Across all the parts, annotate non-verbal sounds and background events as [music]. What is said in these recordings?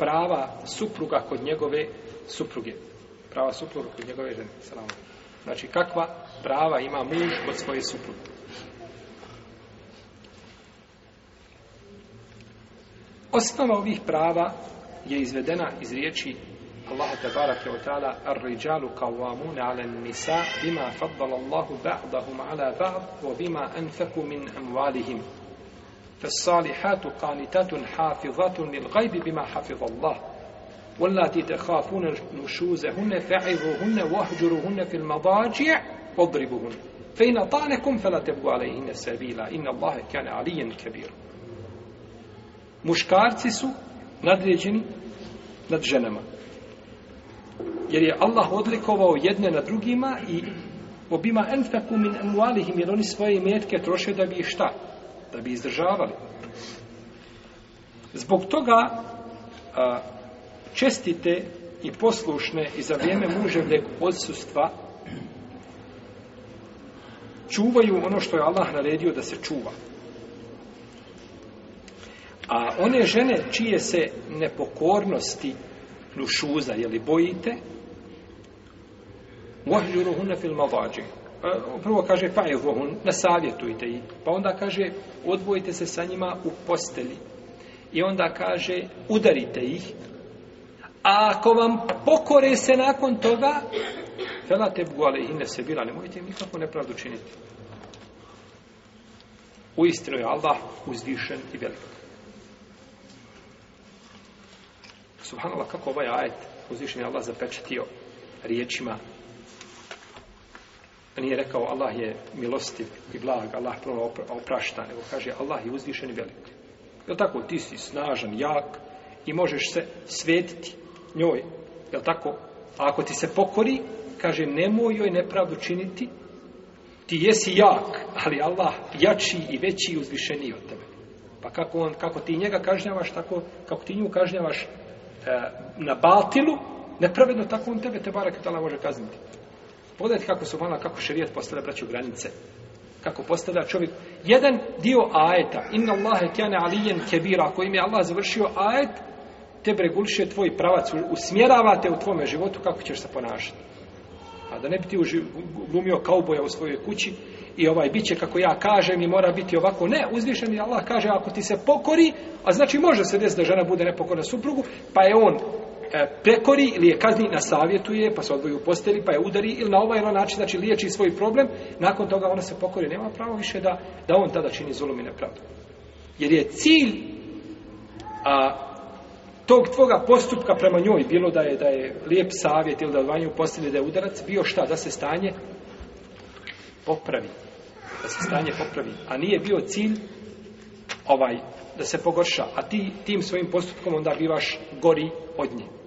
prava supruga kod njegove supruge. Prava supruga kod njegove žene. Znači, kakva prava ima muž kod svoje supruge? Osnova ovih prava je izvedena iz riječi te barake od ta'ala ar rijalu qawwamuna 'ala an-nisa bima faddala Allahu ba'dahum 'ala ba'd wa bima anfaqu min amwalihim فالصالحات قانتات حافظات للغيب بما حفظ الله واللاتي تخافون نشوزهن فعظوهن واهجروهن في المضاجع واضربوهن فإن أطعنكم فلا تبغوا عليهن سبيلا إن الله كان عليا كبيرا muškarci su nadređeni nad ženama. Jer je Allah odlikovao jedne na drugima i obima enfeku min emualihim, jer oni svoje troše da bi ih šta? da bi izdržavali. Zbog toga a, čestite i poslušne i za vrijeme muževljeg odsustva čuvaju ono što je Allah naredio da se čuva. A one žene čije se nepokornosti lušuza, jeli bojite, uahljuruhuna فِي vađeju. E, prvo kaže pa je nasavjetujte ih. Pa onda kaže odvojite se sa njima u posteli I onda kaže udarite ih. A ako vam pokore se nakon toga, felate bugale i ne se bila, nemojte im nikakvu nepravdu činiti. istinu je Allah uzvišen i velik. Subhanallah, kako ovaj ajet uzvišen je Allah zapečetio riječima pa nije rekao Allah je milostiv i blag, Allah prvo oprašta, nego kaže Allah je uzvišen i velik. Jel tako? Ti si snažan, jak i možeš se svetiti njoj. Jel tako? A ako ti se pokori, kaže nemoj joj nepravdu činiti, ti jesi jak, ali Allah jači i veći i uzvišeniji od tebe. Pa kako, on, kako ti njega kažnjavaš, tako, kako ti nju kažnjavaš e, na batilu, nepravedno tako on tebe te barak tala može kazniti. Pogledajte kako su vama kako šerijat postavlja braću granice. Kako postavlja čovjek. Jedan dio ajeta, inna Allahe kjane alijen kebira, im je Allah završio ajet, te reguliše tvoj pravac, usmjeravate u tvome životu kako ćeš se ponašati. A da ne bi ti glumio kauboja u svojoj kući i ovaj bit će kako ja kažem i mora biti ovako. Ne, uzvišen je Allah kaže ako ti se pokori, a znači može se desiti da žena bude nepokorna suprugu, pa je on E, prekori ili je kazni na savjetuje, pa se odvoji u posteli, pa je udari ili na ovaj na način, znači liječi svoj problem, nakon toga ona se pokori, nema pravo više da, da on tada čini zulum i nepravdu. Jer je cilj a, tog tvoga postupka prema njoj, bilo da je, da je lijep savjet ili da odvanje u posteli, da je udarac, bio šta, da se stanje popravi. Da se stanje popravi. A nije bio cilj ovaj da se pogorša, a ti tim svojim postupkom onda bivaš gori od nje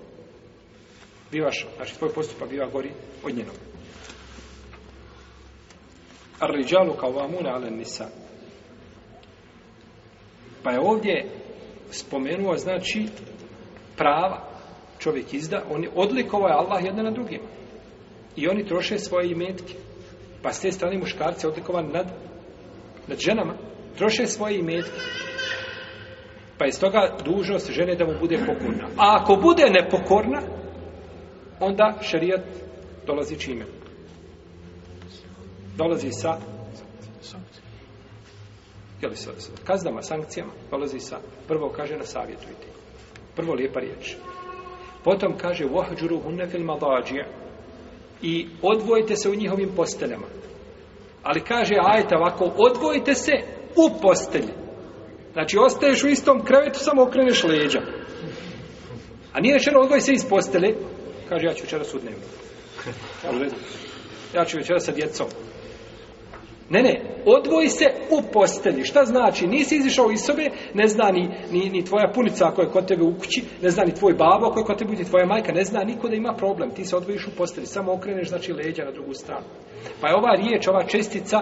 bivaš, znači tvoj postupak biva gori od njenog. ar kao vamuna ale nisa. Pa je ovdje spomenuo, znači, prava čovjek izda, oni odlikovao je Allah jedna na drugima. I oni troše svoje imetke. Pa s te strane muškarci odlikovan nad, nad ženama. Troše svoje imetke. Pa iz toga dužnost žene da mu bude pokorna. A ako bude nepokorna, onda šerijat dolazi čime? Dolazi sa jeli, sa, sa kaznama, sankcijama, dolazi sa, prvo kaže na savjetujte. Prvo lijepa riječ. Potom kaže vohđuru hunne i odvojite se u njihovim posteljama. Ali kaže ajte ovako, odvojite se u postelji. Znači, ostaješ u istom krevetu, samo okreneš leđa. A nije rečeno, odvoj se iz postelje, kaže ja ću večeras u dnevnik. Ja ću večeras sa djecom. Ne, ne, odvoji se u postelji. Šta znači? Nisi izišao iz sobe, ne zna ni, ni, tvoja punica koja je kod tebe u kući, ne zna ni tvoj babo koja je kod tebe, ni tvoja majka, ne zna niko da ima problem. Ti se odvojiš u postelji, samo okreneš, znači, leđa na drugu stranu. Pa je ova riječ, ova čestica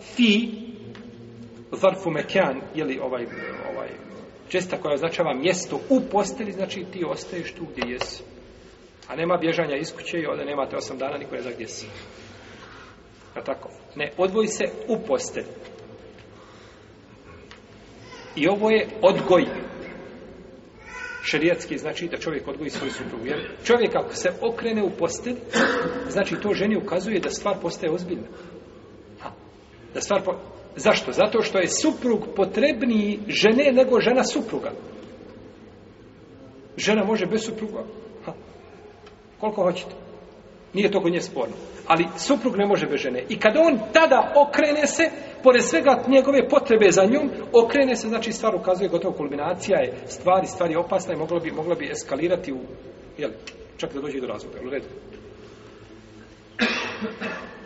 fi, zarfu mekan, je ovaj, ovaj česta koja označava mjesto u postelji, znači ti ostaješ tu gdje jesi. A nema bježanja iz kuće i onda nemate osam dana, niko ne zna gdje si. A tako? Ne, odvoji se u postelj. I ovo je odgoj. Šerijatski znači da čovjek odgoji svoju suprugu. Jer čovjek ako se okrene u postelj, znači to ženi ukazuje da stvar postaje ozbiljna. Da stvar po... Zašto? Zato što je suprug potrebniji žene nego žena supruga. Žena može bez supruga. Koliko hoćete. Nije to kod nje sporno. Ali suprug ne može bez žene. I kada on tada okrene se, pored svega njegove potrebe za njom, okrene se, znači stvar ukazuje, gotovo kulminacija je stvari, stvar je opasna i mogla bi, mogla bi eskalirati u, jel, čak da dođe i do razloga, jel, u redu.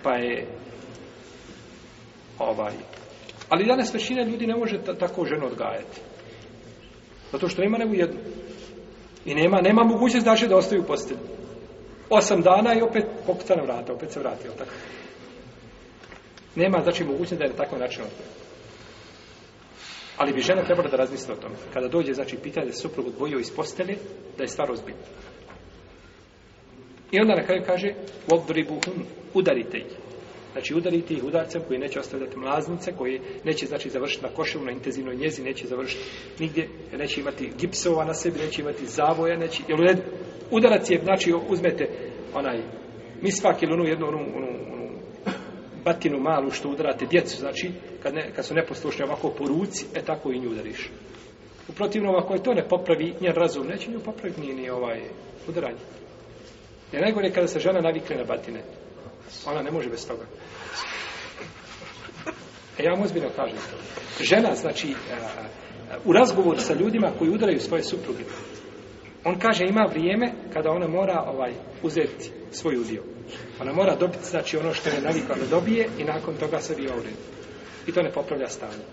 Pa je, ovaj, ali danas većina ljudi ne može tako ženu odgajati. Zato što nema nego jednu. I nema, nema mogućnost znači da ostaju u postelju. Osam dana i opet na vrata, opet se vratio. Tako. Nema, znači, mogućnosti da je na takav način odgovorio. Ali bi žena trebala da razmisli o tome. Kada dođe, znači, pitanje da se suprug odvojio iz postelje, da je stvar ozbiljna. I onda na kraju kaže, obdribu udarite ih. Znači udariti ih udarcem koji neće ostavljati mlaznice, koji neće znači završiti na koševu, na intenzivnoj njezi, neće završiti nigdje, neće imati gipsova na sebi, neće imati zavoja, neće, jel udarac je, znači uzmete onaj Mi ili onu jednu onu, onu, onu, batinu malu što udarate djecu, znači kad, ne, kad su neposlušni ovako po ruci, e tako i nju udariš. U protivnom, ako je to ne popravi, njen razum neće nju popraviti, ni ovaj udaranje. Jer najgore je kada se žena navikne na batine. Ona ne može bez toga. E ja vam ozbiljno kažem to. Žena, znači, e, u razgovoru sa ljudima koji udaraju svoje supruge, on kaže ima vrijeme kada ona mora ovaj uzeti svoj udio. Ona mora dobiti znači ono što je navikla da dobije i nakon toga se bio ovdje I to ne popravlja stanje.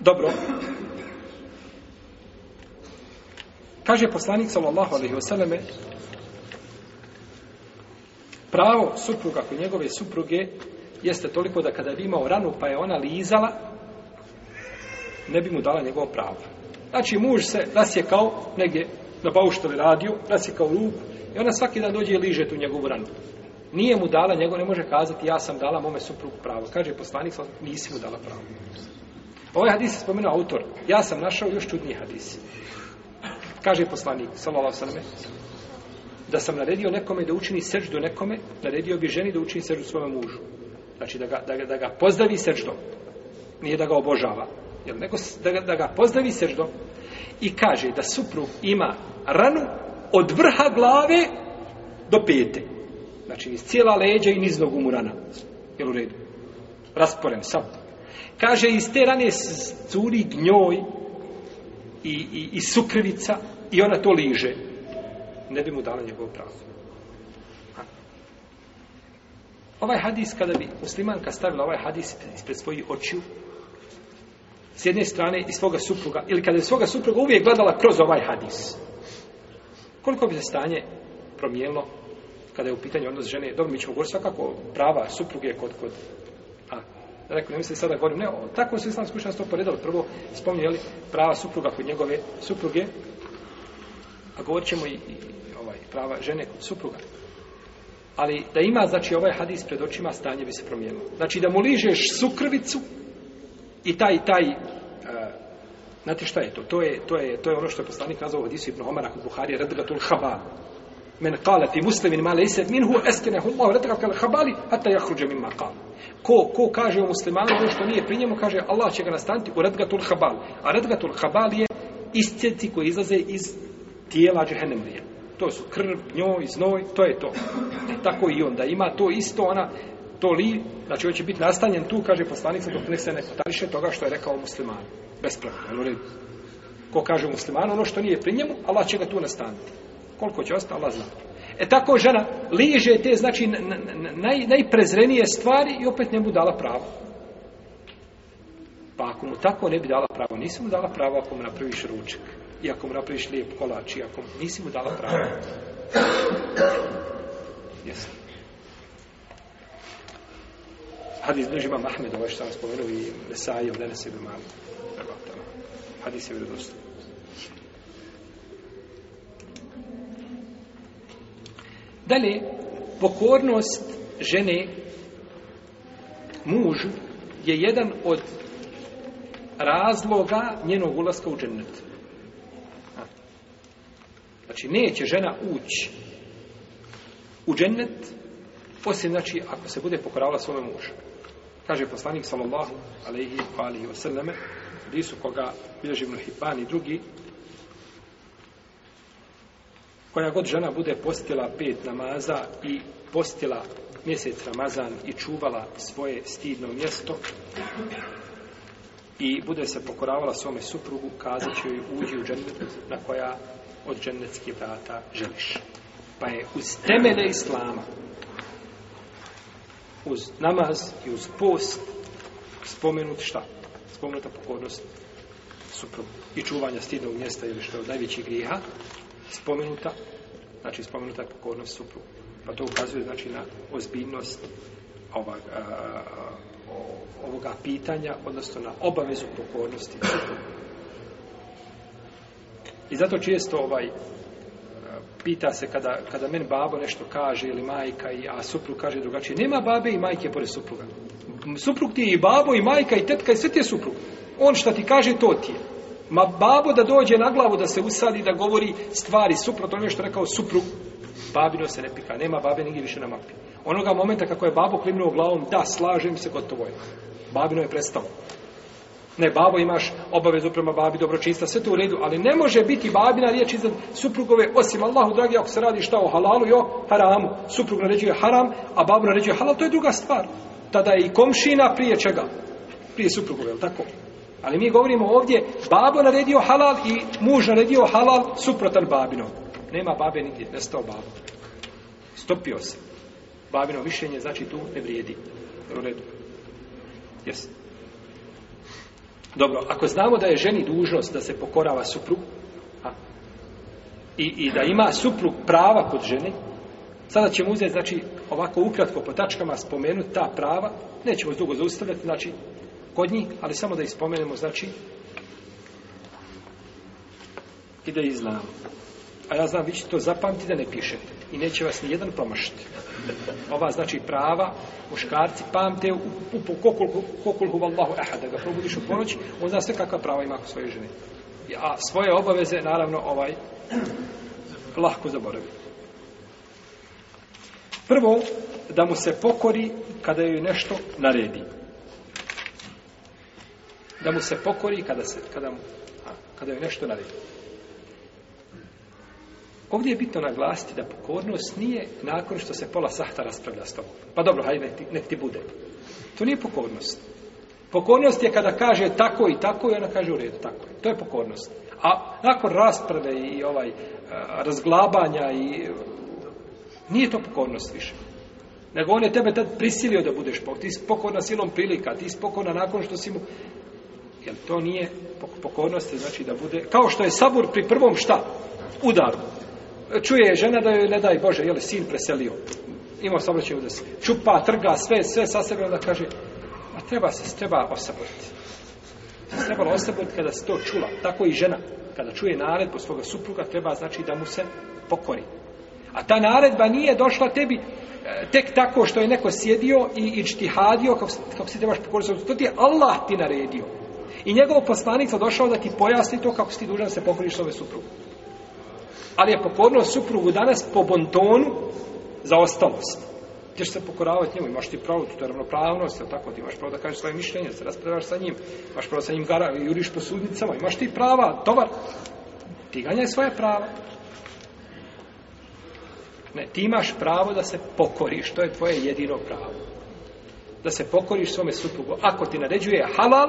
Dobro, Kaže poslanik sallallahu alaihi wasallam pravo supruga kod njegove supruge jeste toliko da kada bi imao ranu pa je ona lizala ne bi mu dala njegovo pravo. Znači muž se rasjekao negdje na bauštovi radio, rasjekao ruku i ona svaki dan dođe i liže tu njegovu ranu. Nije mu dala, njego ne može kazati ja sam dala mome suprugu pravo. Kaže poslanik, nisi mu dala pravo. Ovaj hadis je spomenuo autor. Ja sam našao još čudniji hadis. Kaže poslanik, salala srme, da sam naredio nekome da učini do nekome, naredio bi ženi da učini u svome mužu. Znači da ga, da, da ga Nije da ga obožava. Jel, nego da ga, da ga I kaže da suprug ima ranu od vrha glave do pete. Znači iz cijela leđa i niz nogu mu rana. Jel u redu? Rasporen, sam. Kaže iz te rane curi gnjoj i, i, i sukrivica i ona to liže. Ne bi mu dala njegovu pravo. Ovaj hadis, kada bi muslimanka stavila ovaj hadis ispred svojih očiju, s jedne strane i svoga supruga, ili kada je svoga supruga uvijek gledala kroz ovaj hadis, koliko bi se stanje promijenilo kada je u pitanju odnos žene, dobro, mi ćemo govoriti svakako prava supruge kod, kod Rekao, ne mislim sada govorim, ne, tako su islamski učenjaci to poredali. Prvo spominjali prava supruga kod njegove supruge, a govorit ćemo i, ovaj, prava žene kod supruga. Ali da ima, znači, ovaj hadis pred očima, stanje bi se promijenilo. Znači, da mu ližeš sukrvicu i taj, taj, e, znate šta je to? To je, to je, to je ono što je poslanik nazvao u hadisu Ibn Omara kod Buhari, Radgatul Men kala muslimin male ise minhu eskene habali hata jahruđe min Ko, ko kaže o muslimanu što nije pri njemu, kaže Allah će ga nastaniti u redgatul habal. A redgatul habal je iscijeci koji izlaze iz tijela džehennemlije. To su krv, njoj, znoj, to je to. Tako i onda ima to isto, ona to li, znači on će biti nastanjen tu, kaže poslanica dok ne se ne potariše toga što je rekao musliman. Bespravno, Ko kaže muslimanu ono što nije pri njemu, Allah će ga tu nastaniti. Koliko će ostati, Allah zna. E tako žena liže te, znači, naj, najprezrenije stvari i opet ne mu dala pravo. Pa ako mu tako ne bi dala pravo, nisi mu dala pravo ako mu napraviš ručak, i ako mu napraviš lijep kolač, i ako nisi mu dala pravo. Jesam. Hadis bliži imam Ahmed, ovo ovaj što sam spomenuo, i sebi Lenes i Hadis je vjerodostojno. Dalje, pokornost žene mužu je jedan od razloga njenog ulaska u džennet. Znači, neće žena ući u džennet, osim, znači, ako se bude pokoravala svome mužu. Kaže poslanik, sallallahu alaihi wa alihi wa sallame, koga bilježi Ibn i drugi, koja god žena bude postila pet namaza i postila mjesec Ramazan i čuvala svoje stidno mjesto i bude se pokoravala svome suprugu, kazat će joj uđi u džennet na koja od džennetskih vrata želiš. Pa je uz temene Islama, uz namaz i uz post spomenut šta? Spomenuta pokornost suprugu i čuvanja stidnog mjesta ili što je od najvećih grijeha spomenuta, znači spomenuta je pokornost supru, Pa to ukazuje znači na ozbiljnost ovoga pitanja, odnosno na obavezu pokornosti. I zato često ovaj pita se kada, kada men babo nešto kaže ili majka, i, a suprug kaže drugačije. Nema babe i majke pored supruga. Suprug ti je i babo i majka i tetka i sve ti je suprug. On šta ti kaže, to ti je. Ma babo da dođe na glavu da se usadi, da govori stvari suprotno onome što rekao suprug, babino se ne pika, nema babe nigdje više na mapi. Onoga momenta kako je babo klimnuo glavom, da, slažem se, gotovo je. Babino je prestao. Ne, babo imaš obavezu prema babi, dobročinstva, sve to u redu, ali ne može biti babina riječ iznad suprugove, osim Allahu dragi, ako se radi šta o halalu jo o haramu. Suprug naređuje haram, a babo naređuje halal, to je druga stvar. Tada je i komšina prije čega? Prije suprugove, je tako? Ali mi govorimo ovdje, babo naredio halal i muž naredio halal suprotan babinom. Nema babe nigdje, nestao babo. Stopio se. Babino mišljenje znači tu ne vrijedi. U redu. Dobro, ako znamo da je ženi dužnost da se pokorava suprugu i, i da ima suprug prava kod žene, sada ćemo uzeti, znači, ovako ukratko po tačkama spomenuti ta prava, nećemo dugo zaustavljati, znači, kod njih, ali samo da spomenemo znači, i da ih A ja znam, vi ćete to zapamtiti da ne pišete. I neće vas ni jedan promašiti. Ova znači prava, muškarci pamte u, u, vallahu da ga probudiš u ponoć, on zna sve kakva prava ima u svojoj ženi. A svoje obaveze, naravno, ovaj, lahko zaboraviti. Prvo, da mu se pokori kada joj nešto naredi da mu se pokori kada, se, kada, kada je nešto naredi. Ovdje je bitno naglasiti da pokornost nije nakon što se pola sahta raspravlja s tobom. Pa dobro, hajde, nek ti, ti bude. To nije pokornost. Pokornost je kada kaže tako i tako i ona kaže u redu, tako To je pokornost. A nakon rasprave i ovaj razglabanja i nije to pokornost više. Nego on je tebe tad prisilio da budeš pokorn. Ti si pokorna silom prilika, ti si pokorna nakon što si mu jer to nije pokornosti, znači da bude, kao što je sabur pri prvom šta? Udaru. Čuje žena da joj ne daj Bože, jel sin preselio. Imao da se Čupa, trga, sve, sve sa sebe, onda kaže, a treba se, treba osaboriti. Trebalo osaboriti kada se to čula. Tako i žena, kada čuje naredbu svoga supruga, treba znači da mu se pokori. A ta naredba nije došla tebi e, tek tako što je neko sjedio i, i kako, kako se trebaš pokoriti. To ti je Allah ti naredio. I njegov poslanik došao da ti pojasni to kako si ti dužan se pokoriš ove suprugu. Ali je pokorno suprugu danas po bontonu za Ti ćeš se pokoravati njemu, imaš ti pravo, to je ravnopravnost, tako, ti imaš pravo da kažeš svoje mišljenje, se raspravljaš sa njim, imaš pravo sa njim gara, juriš po sudnicama, imaš ti prava, tovar, ti ganjaj svoje prava. Ne, ti imaš pravo da se pokoriš, to je tvoje jedino pravo. Da se pokoriš svome suprugu. Ako ti naređuje halal,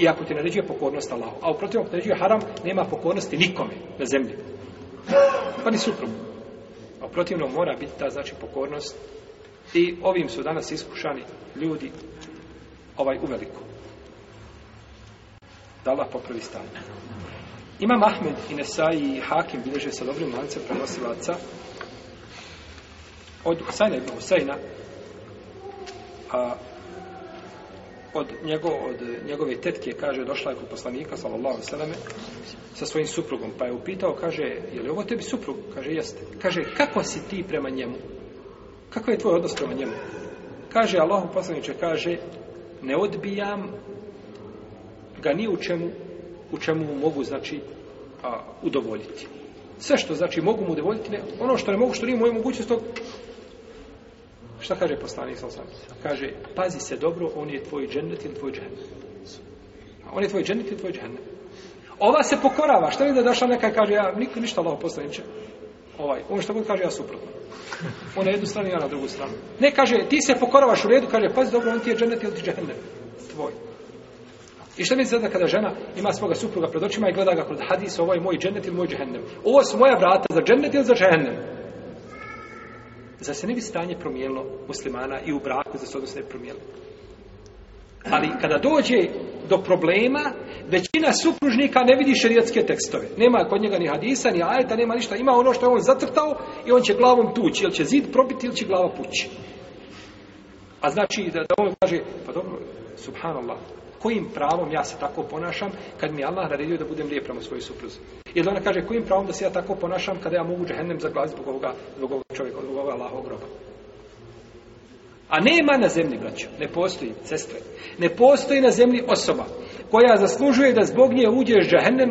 i ako ti naređuje pokornost Allahu. A u protivnom ako naređuje haram, nema pokornosti nikome na zemlji. Pa ni suprotno. A u protivnom mora biti ta znači pokornost i ovim su danas iskušani ljudi ovaj veliku. Da Allah popravi stanje. Imam Ahmed i i Hakim bilježe sa dobrim lancem prenosilaca od Husajna i Husajna a, od, njegov, od njegove tetke, kaže, došla je kod poslanika, sallallahu sallam, sa svojim suprugom, pa je upitao, kaže, je li ovo tebi suprug? Kaže, jeste. Kaže, kako si ti prema njemu? Kako je tvoj odnos prema njemu? Kaže, Allahu poslaniče, kaže, ne odbijam ga ni u čemu, u čemu mogu, znači, a, udovoljiti. Sve što, znači, mogu mu udovoljiti, ne, ono što ne mogu, što nije moje mogućnost, to Šta kaže poslanik sa Kaže, pazi se dobro, on je tvoj džennet ili tvoj džennet. On je tvoj džennet ili tvoj džennet. Ova se pokorava. Šta li da došla neka kaže, ja niko ništa Allah poslaniće. Ovaj, on što god kaže, ja suprotno. On na jednu stranu, ja na drugu stranu. Ne kaže, ti se pokoravaš u redu, kaže, pazi dobro, on ti je džennet ili ti džennet. Tvoj. I šta mi sada kada žena ima svoga supruga pred očima i gleda ga kod hadisa, ovo je moj džennet ili moj džennet. Ovo su moja vrata za džennet ili za džennet. Zar se ne bi stanje promijenilo muslimana i u braku, za se odnosno ne promijenilo? Ali kada dođe do problema, većina supružnika ne vidi šerijatske tekstove. Nema kod njega ni hadisa, ni ajeta, nema ništa. Ima ono što je on zacrtao i on će glavom tući. Ili će zid probiti ili će glava pući. A znači da, da on kaže, pa dobro, subhanallah, kojim pravom ja se tako ponašam kad mi Allah naredio da budem lijep prema svojoj supruzi? Ili ona kaže, kojim pravom da se ja tako ponašam kada ja mogu džehennem zaglaziti zbog ovoga, zbog ovoga čovjeka, zbog ovoga Allahovog A nema na zemlji, braću, ne postoji, sestre. Ne postoji na zemlji osoba koja zaslužuje da zbog nje uđeš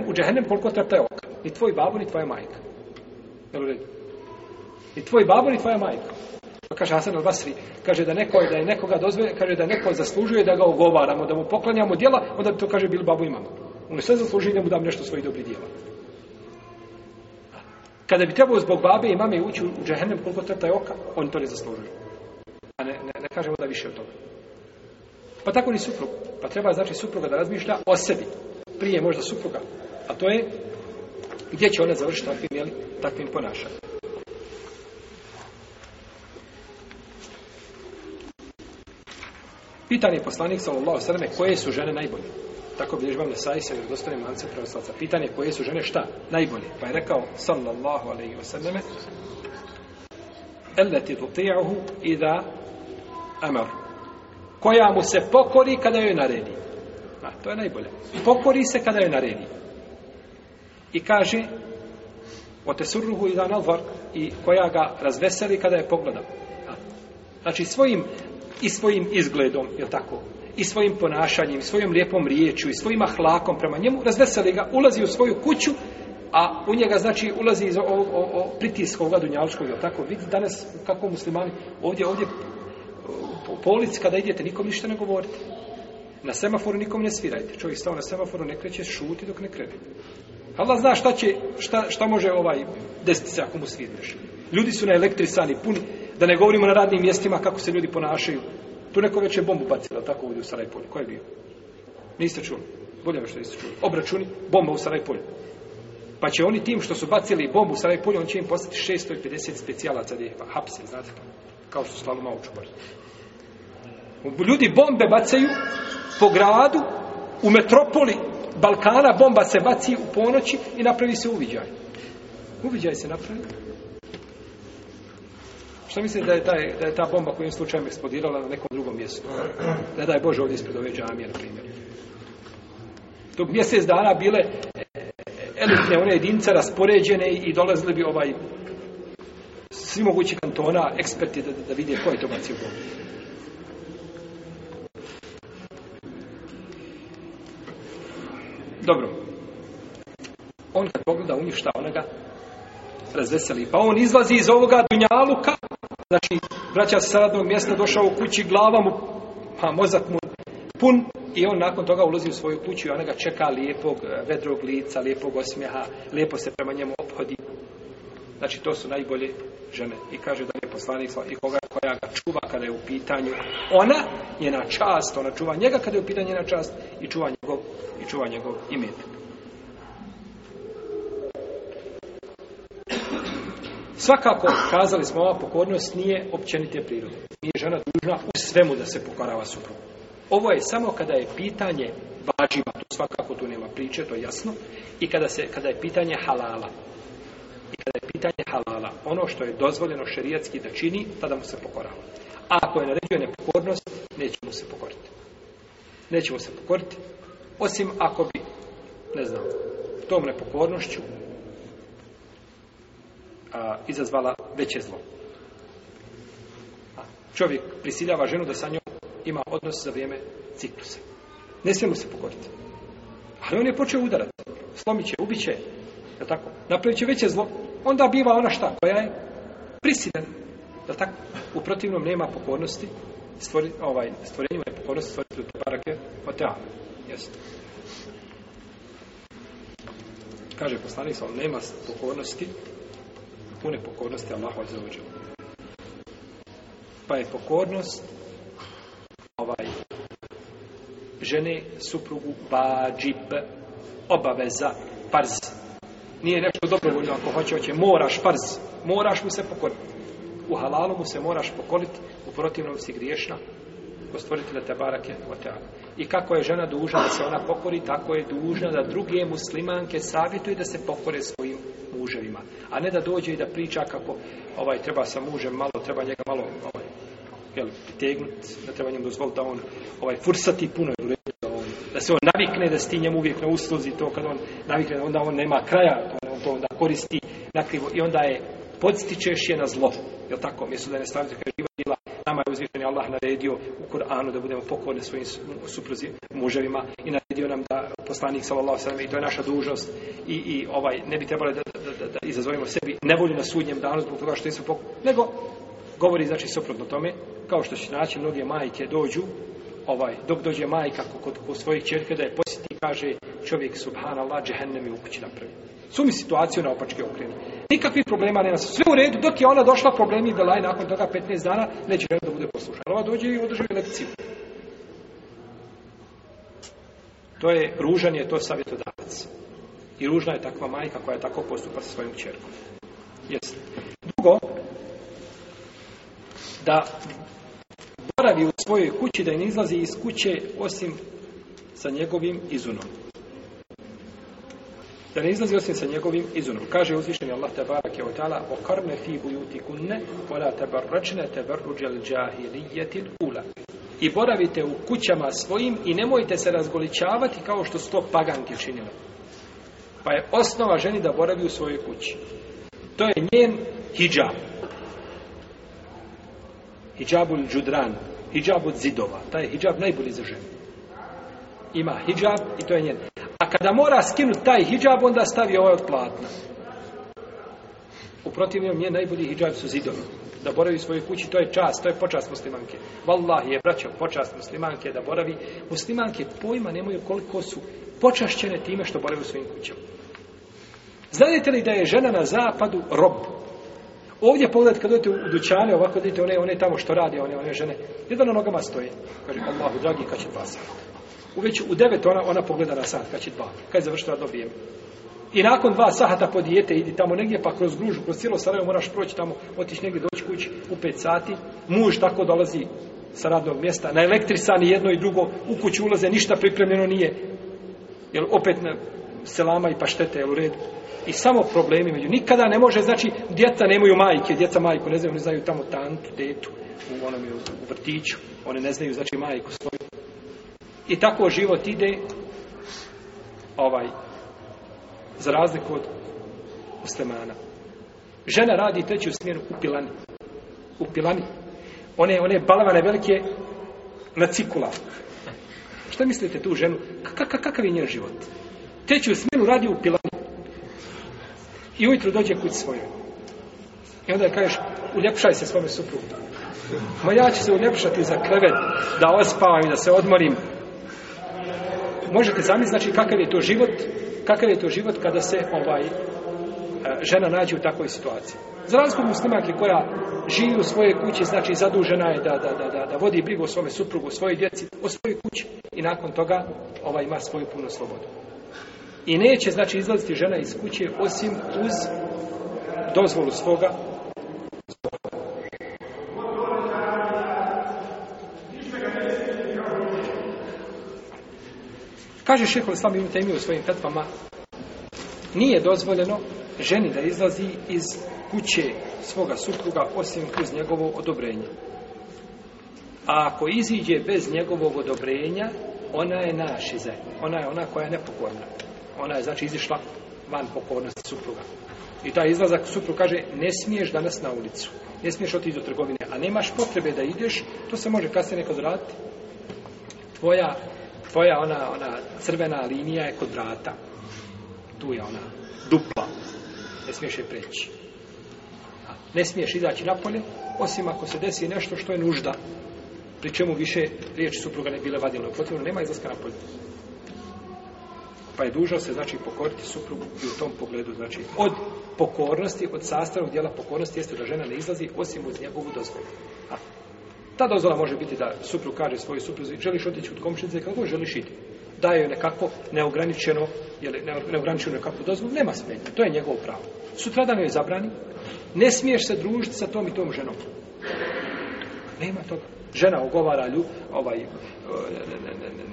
u džahennem koliko je oka. Ni tvoj babo, ni tvoja majka. Jel u redu? Ni tvoj babo, ni tvoja majka. Kaže Hasan al-Basri, kaže da neko da je nekoga dozve, kaže da neko zaslužuje da ga ogovaramo, da mu poklanjamo djela, onda bi to kaže bil babu imamo. On sve zasluži da mu dam nešto svojih dobrih djela. Kada bi trebao zbog babe i mame ući u džehennem koliko trta je oka, on to ne zaslužuje. A ne, ne, ne kažemo da više od toga. Pa tako ni suprug. Pa treba znači supruga da razmišlja o sebi. Prije možda supruga. A to je gdje će ona završiti takvim, jeli, takvim ponašanjem. Pitan je poslanik sallallahu sallam koje su žene najbolje. Tako bilježi vam Nesai se mance pravoslavca. Pitan Pitanje koje su žene šta? Najbolje. Pa je rekao sallallahu alaihi wa sallame Eleti tuti'ahu i da Koja mu se pokori kada joj naredi. A, pa, to je najbolje. Pokori se kada joj naredi. I kaže o tesurruhu i da i koja ga razveseli kada je pogledao. Pa, znači svojim i svojim izgledom, je tako? I svojim ponašanjem, i svojom lijepom riječju, i svojim ahlakom prema njemu, razveseli ga, ulazi u svoju kuću, a u njega znači ulazi iz o, o, o ovoga je tako? Vidite danas kako muslimani ovdje, ovdje e, po polici kada idete, nikom ništa ne govorite. Na semaforu nikom ne svirajte. Čovjek stao na semaforu, ne kreće, šuti dok ne krene. Allah zna šta će, šta, šta može ovaj desiti se ako mu svirneš. Ljudi su na elektrisani, puni da ne govorimo na radnim mjestima kako se ljudi ponašaju. Tu neko već je bombu bacila tako ovdje u Sarajpolju. Ko je bio? Niste čuli. Bolje što niste čuli. Obračuni, bomba u Sarajpolju. Pa će oni tim što su bacili bombu u Sarajpolju, on će im poslati 650 specijalaca gdje ih hapse, znate Kao što slavu malo Ljudi bombe bacaju po gradu, u metropoli Balkana bomba se baci u ponoći i napravi se uviđaj. Uviđaj se napravi. Šta mislite da je, taj, da je ta bomba kojim slučajem eksplodirala na nekom drugom mjestu? Ne daj Bože ovdje ispred ove džamije, na primjer. Dok mjesec dana bile e, elitne one jedinice raspoređene i dolazili bi ovaj svi mogući kantona, eksperti da, da vide ko je to bacio Dobro. On kad pogleda u njih šta ona ga razveseli. Pa on izlazi iz ovoga dunjaluka Znači, vraća se sa radnog mjesta, došao u kući, glava mu, a pa mozak mu pun i on nakon toga ulazi u svoju kuću i ona ga čeka lijepog, e, vedrog lica, lijepog osmjeha, lijepo se prema njemu obhodi. Znači, to su najbolje žene. I kaže da je poslanik i koga koja ga čuva kada je u pitanju. Ona je na čast, ona čuva njega kada je u pitanju na čast i čuva njegov, i čuva njegov Svakako, kazali smo, ova pokornost nije općenite prirode. Nije žena dužna u svemu da se pokorava suprugu. Ovo je samo kada je pitanje vađiva, to svakako tu nema priče, to je jasno, i kada, se, kada je pitanje halala. I kada je pitanje halala, ono što je dozvoljeno šerijatski da čini, tada mu se pokorava. A ako je naredio nepokornost, nećemo se pokoriti. Neće mu se pokoriti, osim ako bi, ne znam, tom nepokornošću a, izazvala veće zlo. Čovjek prisiljava ženu da sa njom ima odnos za vrijeme ciklusa. Ne smije mu se pokoriti. Ali on je počeo udarati. Slomit će, ubit će, je tako? Napravit će veće zlo. Onda biva ona šta? Koja je prisiljena. Je tako? U protivnom nema pokornosti. Stvori, ovaj, stvorenju je pokornosti te Tebarake od te Jeste. Kaže poslanik, nema pokornosti pune pokornosti Allahu Azzawajal. Pa je pokornost ovaj žene suprugu bađib obaveza parz nije nešto dobrovoljno ako hoće hoće moraš parz moraš mu se pokoriti u halalu mu se moraš pokoriti u protivnom si griješna kod da Tebarake I kako je žena dužna da se ona pokori, tako je dužna da druge muslimanke savjetuje da se pokore svojim muževima. A ne da dođe i da priča kako ovaj treba sa mužem malo, treba njega malo ovaj, jel, pritegnuti, da treba njemu dozvoliti da on ovaj, fursati puno, da, da se on navikne, da sti njemu uvijek na usluzi to kad on navikne, onda on nema kraja, on to onda koristi nakrivo i onda je podstičeš je na zlo, jel tako, mjesto da ne stavite, nama je uzvišen Allah naredio u Kur'anu da budemo pokorni svojim supruzi muževima i naredio nam da poslanik sallallahu alejhi i to je naša dužnost i, i ovaj ne bi trebalo da, da, da, izazovemo sebi nevolju na sudnjem danu zbog toga što nisu pokorni, nego govori znači suprotno tome kao što će naći mnoge majke dođu ovaj dok dođe majka kod, kod svojih ćerke da je posjeti kaže čovjek subhanallah džehennem je u kući napravio Sumi situaciju na opačke okreni. Nikakvih problema nema. Sve u redu, dok je ona došla problemi bila laj nakon toga 15 dana neće da bude poslušana. Ova dođe i održi lekciju. To je, ružan je to savjetodavac. I ružna je takva majka koja tako postupa sa svojim čerkom. Jesi. Drugo, da boravi u svojoj kući, da ne izlazi iz kuće osim sa njegovim izunom. Da ne izlazi osim sa njegovim izunom. Kaže uzvišeni Allah tabarak je otala okarme fi bujuti kunne wala tabarračne tabarruđel džahilijetil ula. I boravite u kućama svojim i nemojte se razgoličavati kao što to paganke činili. Pa je osnova ženi da boravi u svojoj kući. To je njen hijab. Hijabul džudran, hijab od zidova. Taj je hijab najbolji za ženu. Ima hijab i to je njen. A kada mora skinuti taj hijab, onda stavi ovaj od platna. U protivnom nije najbolji hijab su zidovi. Da boravi u svojoj kući, to je čast, to je počast muslimanke. Wallah je, vraćao počast muslimanke da boravi. Muslimanke pojma nemaju koliko su počašćene time što borave u svojim kućama. Znate li da je žena na zapadu rob? Ovdje pogledajte kad odete u dućane, ovako vidite one, one tamo što radi, one, one žene. Jedan na nogama stoje. Kaže, Allahu dragi, kad će pasati? u već u devet ona, ona pogleda na sat, kad će dva, kad je završila do vrijeme. I nakon dva sahata po dijete idi tamo negdje, pa kroz gružu, kroz cijelo Sarajevo moraš proći tamo, otići negdje, doći kući u pet sati. Muž tako dolazi sa radnog mjesta, na elektrisani jedno i drugo, u kuću ulaze, ništa pripremljeno nije. Jer opet na selama i paštete, jel u redu? I samo problemi među. Nikada ne može, znači, djeca nemaju majke, djeca majku ne znaju, ne znaju tamo tantu, detu, u onom u vrtiću, one ne znaju, znači, majku svoju. I tako život ide ovaj za razliku od muslimana. Žena radi treću smjeru u pilani. U pilani. One, one balavane velike na cikula. Šta mislite tu ženu? K kakav je njen život? Treću smjeru radi u pilani. I ujutro dođe kući svoje. I onda je kažeš, uljepšaj se svome suprugu. Ma ja ću se uljepšati za krevet, da ospavam i da se odmorim možete zamisliti znači, kakav je to život, kakav je to život kada se ovaj e, žena nađe u takvoj situaciji. Za razliku muslimanke koja živi u svojoj kući, znači zadužena je da, da, da, da, vodi brigu o svome suprugu, o svojoj djeci, o svojoj kući i nakon toga ovaj, ima svoju punu slobodu. I neće znači izlaziti žena iz kuće osim uz dozvolu svoga Kaže šehol Islam Ibn u svojim petvama nije dozvoljeno ženi da izlazi iz kuće svoga supruga osim kroz njegovo odobrenje. A ako iziđe bez njegovog odobrenja, ona je našize. Ona je ona koja je nepokorna. Ona je znači izišla van pokornosti supruga. I taj izlazak suprug kaže ne smiješ danas na ulicu. Ne smiješ otići do trgovine. A nemaš potrebe da ideš, to se može kasnije neko raditi Tvoja tvoja ona, ona crvena linija je kod vrata. Tu je ona dupla. Ne smiješ je preći. Ne smiješ izaći napolje, osim ako se desi nešto što je nužda. Pri čemu više riječi supruga ne bile u potrebno nema izlaska napolje. Pa je dužno se, znači, pokoriti suprugu i u tom pogledu, znači, od pokornosti, od sastavnog dijela pokornosti jeste da žena ne izlazi osim uz njegovu dozvolu. Ta dozvola može biti da suprug kaže svojoj supruzi, želiš otići od komšnice, kako želiš iti. Daje joj nekako neograničeno, jel neograničeno nekakvu dozvolu, nema smetnje, to je njegovo pravo. Sutradan joj zabrani, ne smiješ se družiti sa tom i tom ženom. Nema toga. Žena ogovara lju, ovaj,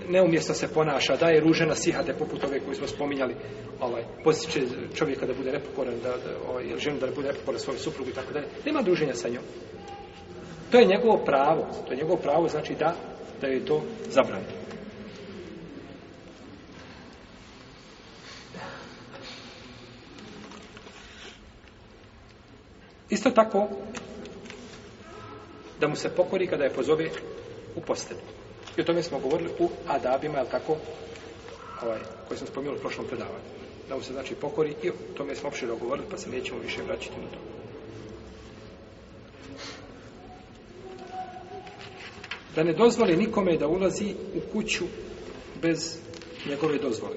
neumjesto se ponaša, daje ružena sihate poput ove koje smo spominjali, ovaj, posjeće čovjeka da bude nepokoran, da, da, ovaj, ženu da ne bude nepokoran svojom suprugu i tako dalje. Nema druženja sa njom. To je njegovo pravo. To je njegovo pravo znači da, da je to zabranjeno. Isto tako da mu se pokori kada je pozove u postelju. I o tome smo govorili u adabima, jel tako, ovaj, koje sam spomenuo u prošlom predavanju. Da mu se znači pokori i o tome smo opširno govorili, pa se nećemo više vraćati na to. da ne dozvoli nikome da ulazi u kuću bez njegove dozvole.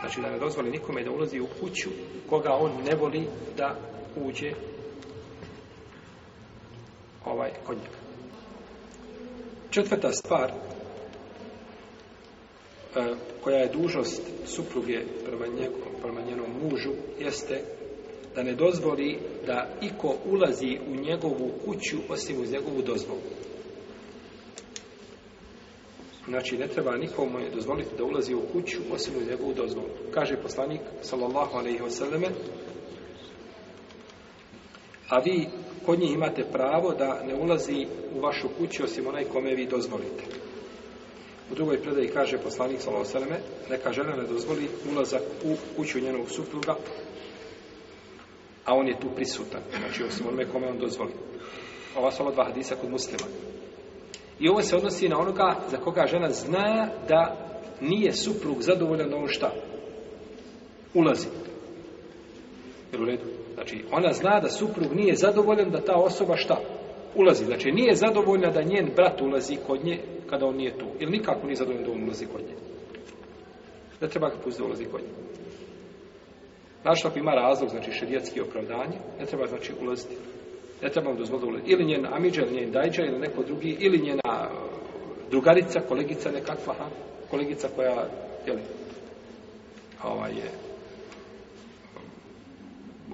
Znači da ne dozvoli nikome da ulazi u kuću koga on ne voli da uđe ovaj kod njega. Četvrta stvar e, koja je dužnost supruge prema, prema njenom mužu jeste da ne dozvoli da iko ulazi u njegovu kuću osim uz njegovu dozvolu. Znači, ne treba nikomu dozvoliti da ulazi u kuću osim uz njegovu dozvolu. Kaže poslanik, sallallahu alaihi wasallame, a vi kod njih imate pravo da ne ulazi u vašu kuću osim onaj kome vi dozvolite. U drugoj predaji kaže poslanik sallallahu neka ve žena ne dozvoli ulazak u kuću njenog supruga a on je tu prisutan. Znači, osim onome kome on dozvoli. Ova su dva hadisa kod muslima. I ovo se odnosi na onoga za koga žena zna da nije suprug zadovoljan ono šta ulazi. Jel u redu? Znači, ona zna da suprug nije zadovoljan da ta osoba šta ulazi. Znači, nije zadovoljna da njen brat ulazi kod nje kada on nije tu. Ili nikako nije zadovoljan da on ulazi kod nje. Da treba ga pustiti da ulazi kod nje. Znači, ako ima razlog, znači širijetski opravdanje, ne treba znači ulaziti. Ne treba mu dozvoliti ulaziti. Ili njen amidža, ili njen dajđa, ili neko drugi, ili njena e, drugarica, kolegica nekakva, ha? kolegica koja, jeli, ovaj je,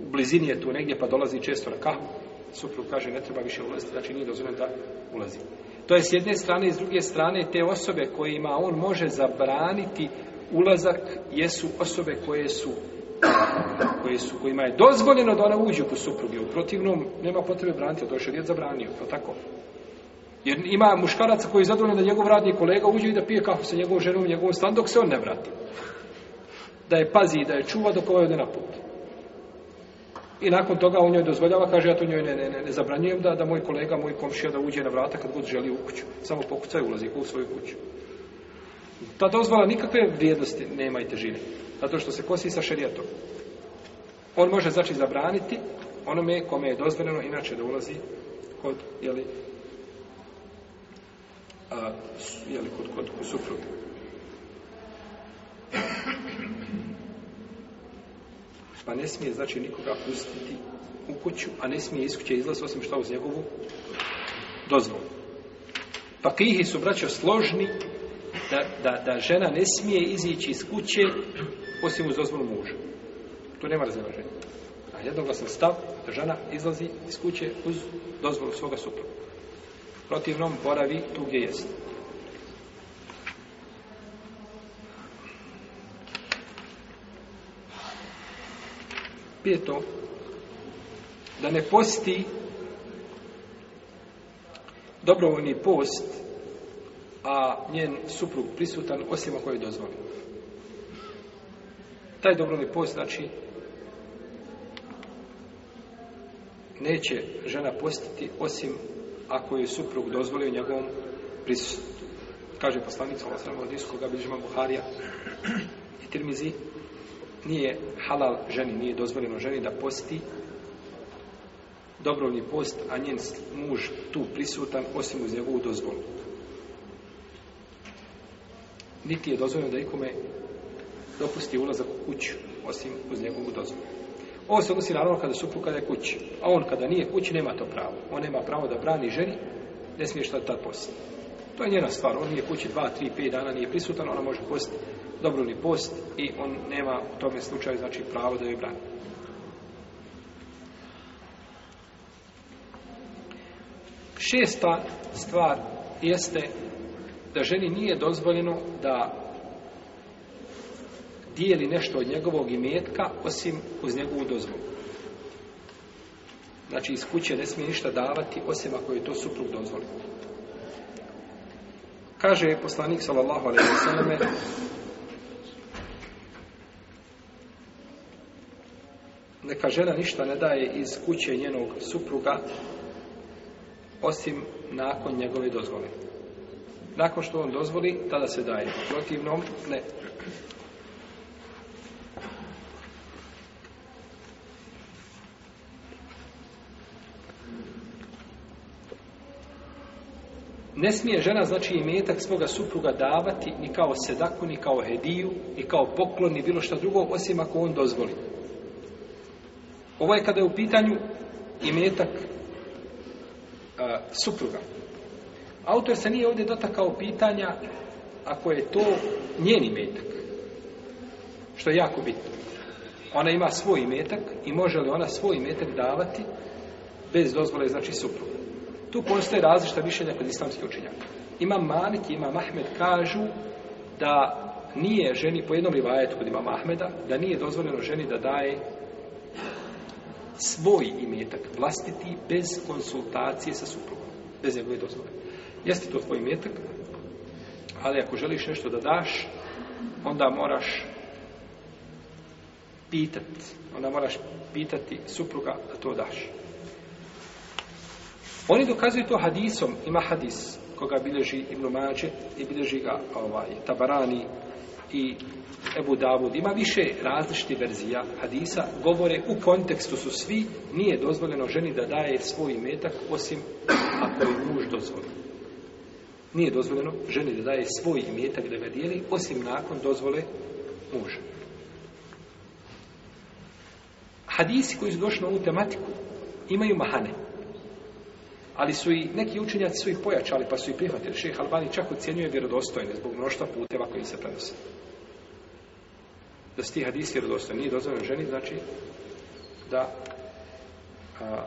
u blizini je tu negdje, pa dolazi često na kahvu, suprug kaže ne treba više ulaziti, znači nije dozvoljeno da ulazi. To je s jedne strane i s druge strane te osobe kojima on može zabraniti ulazak jesu osobe koje su su, kojima je dozvoljeno da ona uđe kod supruge, u protivnom nema potrebe braniti, to je šarijet zabranio, pa tako. Jer ima muškaraca koji je zadovoljan da njegov radni kolega uđe i da pije kafu sa njegovom ženom u njegovom stan dok se on ne vrati. Da je pazi, da je čuva dok ovaj ode na put. I nakon toga on njoj dozvoljava, kaže ja to njoj ne, ne, ne, zabranjujem da, da moj kolega, moj komšija da uđe na vrata kad god želi u kuću. Samo pokucaj ulazi u svoju kuću. Ta dozvola nikakve vrijednosti nema i težine. Zato što se kosi sa šerijatom. On može znači zabraniti onome kome je dozvoljeno inače da ulazi kod, jeli, a, je li kod, kod Pa ne smije znači nikoga pustiti u kuću, a ne smije iz kuće izlaz osim što uz njegovu dozvolu. Pa kihi su braćo složni da, da, da žena ne smije izići iz kuće osim uz dozvolu muža. Tu nema razilaženja. A jednoglasan stav da žena izlazi iz kuće uz dozvolu svoga supruga. Protivnom boravi tu gdje jeste. Pijeto, da ne posti dobrovoljni post, a njen suprug prisutan, osim ako je dozvoljeno. Taj dobrovni post znači neće žena postiti osim ako je suprug dozvolio njegovom prisustvu. Kaže poslanica sa osram od iskoga Buharija i Tirmizi nije halal ženi, nije dozvoljeno ženi da posti dobrovni post, a njen muž tu prisutan osim uz njegovu dozvolu. Niti je dozvoljeno da ikome dopusti ulazak u kuću, osim uz njegovu dozvolu. Ovo se odnosi naravno kada su kada je kući, a on kada nije kući nema to pravo. On nema pravo da brani ženi, ne smije šta tad posti. To je njena stvar, on nije kući dva, tri, pet dana, nije prisutan, ona može posti dobro ni post i on nema u tome slučaju znači pravo da joj brani. Šesta stvar jeste da ženi nije dozvoljeno da dijeli nešto od njegovog imetka osim uz njegovu dozvolu. Znači iz kuće ne smije ništa davati osim ako je to suprug dozvoli. Kaže poslanik sallallahu alejhi ve selleme Neka žena ništa ne daje iz kuće njenog supruga osim nakon njegove dozvole. Nakon što on dozvoli, tada se daje. Protivnom, ne. Ne smije žena, znači, i metak svoga supruga davati ni kao sedaku, ni kao hediju, ni kao poklon, ni bilo što drugo, osim ako on dozvoli. Ovo ovaj je kada je u pitanju imetak a, supruga. Autor se nije ovdje dotakao pitanja ako je to njeni imetak. Što je jako bitno. Ona ima svoj imetak i može li ona svoj imetak davati bez dozvole, znači supruga. Tu postoje različita mišljenja kod islamskih učenjaka. Ima Malik ima Imam Ahmed kažu da nije ženi, po jednom rivajetu kod Imam Ahmeda, da nije dozvoljeno ženi da daje svoj imetak vlastiti bez konsultacije sa suprugom, bez njegove dozvole. Jeste to tvoj imetak, ali ako želiš nešto da daš, onda moraš pitati, onda moraš pitati supruga da to daš. Oni dokazuju to hadisom, ima hadis koga bilježi Ibn Mađe i bilježi ga ovaj, Tabarani i Ebu Davud. Ima više različitih verzija hadisa, govore u kontekstu su svi, nije dozvoljeno ženi da daje svoj imetak osim ako je muž dozvoli. Nije dozvoljeno ženi da daje svoj imetak da ga dijeli osim nakon dozvole muža. Hadisi koji su došli na ovu tematiku imaju mahane. Ali su i neki učenjaci su ih pojačali pa su ih prihvatili. Šejh Albani čak ocjenjuje vjerodostojne zbog mnoštva puteva koji se prenose. Da su ti hadisi vjerodostojni. Nije dozvoljeno ženi, znači da a,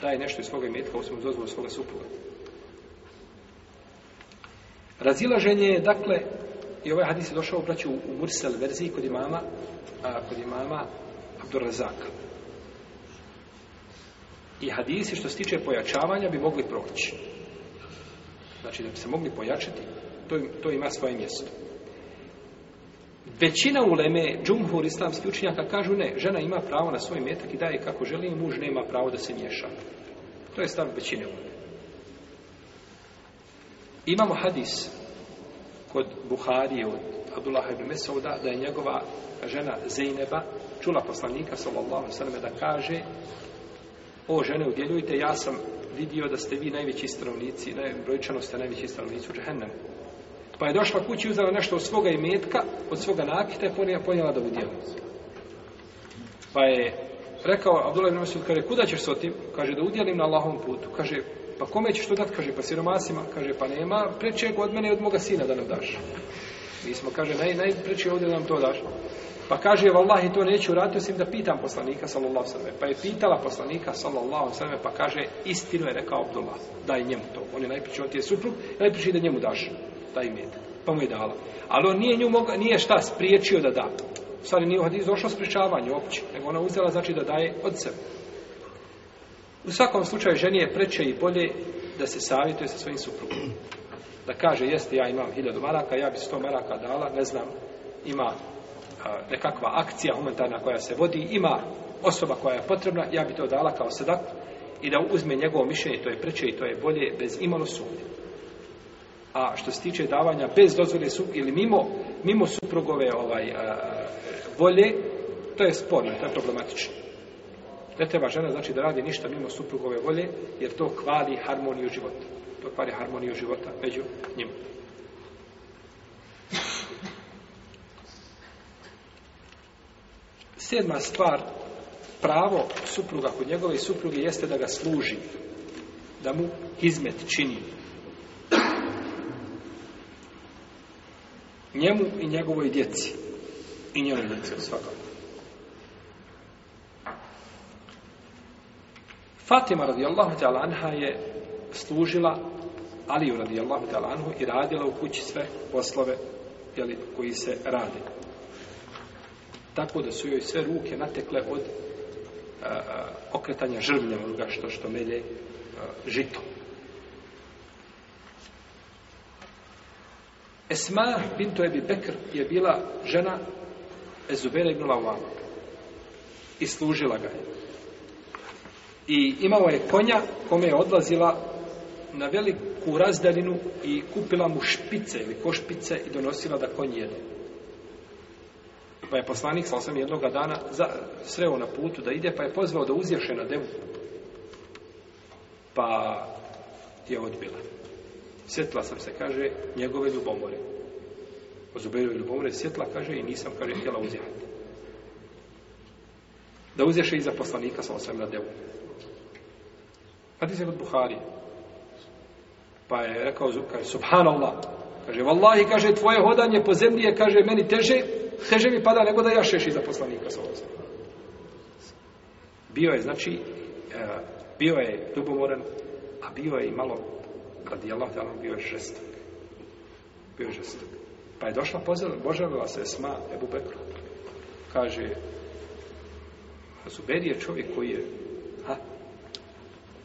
daje nešto iz svoga imetka osim uz dozvolu svoga supruga. Razilaženje je, dakle, i ovaj hadis je došao, braću, u Mursel verziji kod imama, a, kod imama Abdurrazaka i hadisi što se tiče pojačavanja bi mogli proći. Znači da bi se mogli pojačati, to, to ima svoje mjesto. Većina uleme, džumhur islamski učinjaka kažu ne, žena ima pravo na svoj metak i daje kako želi i muž nema pravo da se miješa. To je stav većine uleme. Imamo hadis kod Buharije od Abdullah ibn Mesauda da je njegova žena Zeyneba čula poslanika sallallahu sallam da kaže o žene udjeljujte, ja sam vidio da ste vi najveći stanovnici, brojčano ste najveći stanovnici u Džehennemu. Pa je došla kući i uzela nešto od svoga imetka, od svoga nakita i ponijela, ponijela da Pa je rekao Abdullah ibn Masud, kaže, kuda ćeš s otim? Kaže, da udjelim na Allahovom putu. Kaže, pa kome ćeš to dati? Kaže, pa siromasima. Kaže, pa nema prečeg od mene i od moga sina da nam daš. Mi smo, kaže, naj, najpreče ovdje da nam to daš. Pa kaže, vallahi, to neću raditi, osim da pitam poslanika, sallallahu sallam. Pa je pitala poslanika, sallallahu sallam, pa kaže, istinu je rekao Abdullah, daj njemu to. On je najpriče, on ti je suprug, najpriče da njemu daš taj imetak. Pa mu je dala. Ali on nije nju moga, nije šta spriječio da da. Stvari nije hadis došlo spriječavanje uopće, nego ona uzela znači da daje od sebe. U svakom slučaju ženi je preče i bolje da se savjetuje sa svojim suprugom. Da kaže, jeste, ja imam hiljadu maraka, ja bi sto maraka dala, ne znam, ima nekakva akcija humanitarna koja se vodi, ima osoba koja je potrebna, ja bi to dala kao sadak i da uzme njegovo mišljenje, to je preče i to je bolje, bez imalo sumnje. A što se tiče davanja bez dozvole su ili mimo, mimo suprugove ovaj, volje, to je sporno, to je problematično. Ne treba žena znači da radi ništa mimo suprugove volje, jer to kvali harmoniju života. To kvali harmoniju života među njima. Sedma stvar, pravo supruga kod njegove supruge jeste da ga služi, da mu izmet čini. Njemu i njegovoj djeci. I njenoj djeci svakako. Fatima radijallahu ta'ala anha je služila Aliju radijallahu ta'ala anhu i radila u kući sve poslove jeli, koji se rade tako da su joj sve ruke natekle od okretanja žrvnja onoga što, što melje žito. Esma bintu Ebi Bekr je bila žena ezuberegnula u Lawama i služila ga je. I imao je konja kome je odlazila na veliku razdalinu i kupila mu špice ili košpice i donosila da konj jede. Pa je poslanik sa osam jednoga dana za, sreo na putu da ide, pa je pozvao da uzješe na devu. Pa je odbila. Sjetla sam se, kaže, njegove ljubomore. O ljubomore sjetila, kaže, i nisam, kaže, htjela uzjehati. Da uzješe iza poslanika sa osam na devu. ti se od Buhari. Pa je rekao, kaže, subhanallah, kaže, vallahi, kaže, tvoje hodanje po zemlji je, kaže, meni teže teže mi pada nego da ja šeši za poslanika sa Bio je, znači, e, bio je dubomoran, a bio je i malo, radi Allah, bio je žestok. Bio je žestok. Pa je došla pozela, božavila se sma Ebu Bekru. Kaže, Zuberi je čovjek koji je,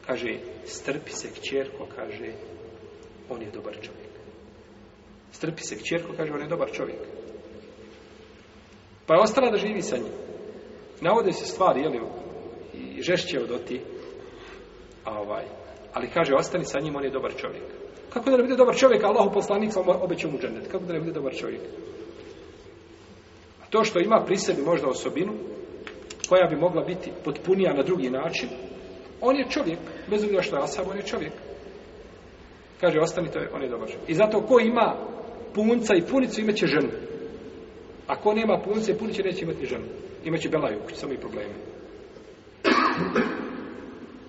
kaže, strpi se kćerko, kaže, on je dobar čovjek. Strpi se kćerko, kaže, on je dobar čovjek. Pa je ostala da živi sa njim. Navode se stvari, jel, i žešće od oti. A ovaj, ali kaže, ostani sa njim, on je dobar čovjek. Kako da ne bude dobar čovjek, Allahu poslanik obećao mu džanet. Kako da ne bude dobar čovjek? A to što ima pri sebi možda osobinu, koja bi mogla biti potpunija na drugi način, on je čovjek, bez obzira što je asab, on je čovjek. Kaže, ostani, je, on je dobar čovjek. I zato ko ima punca i punicu, imat će ženu. Ako nema punce, će neće imati ženu. Imaće belaju, samo i probleme.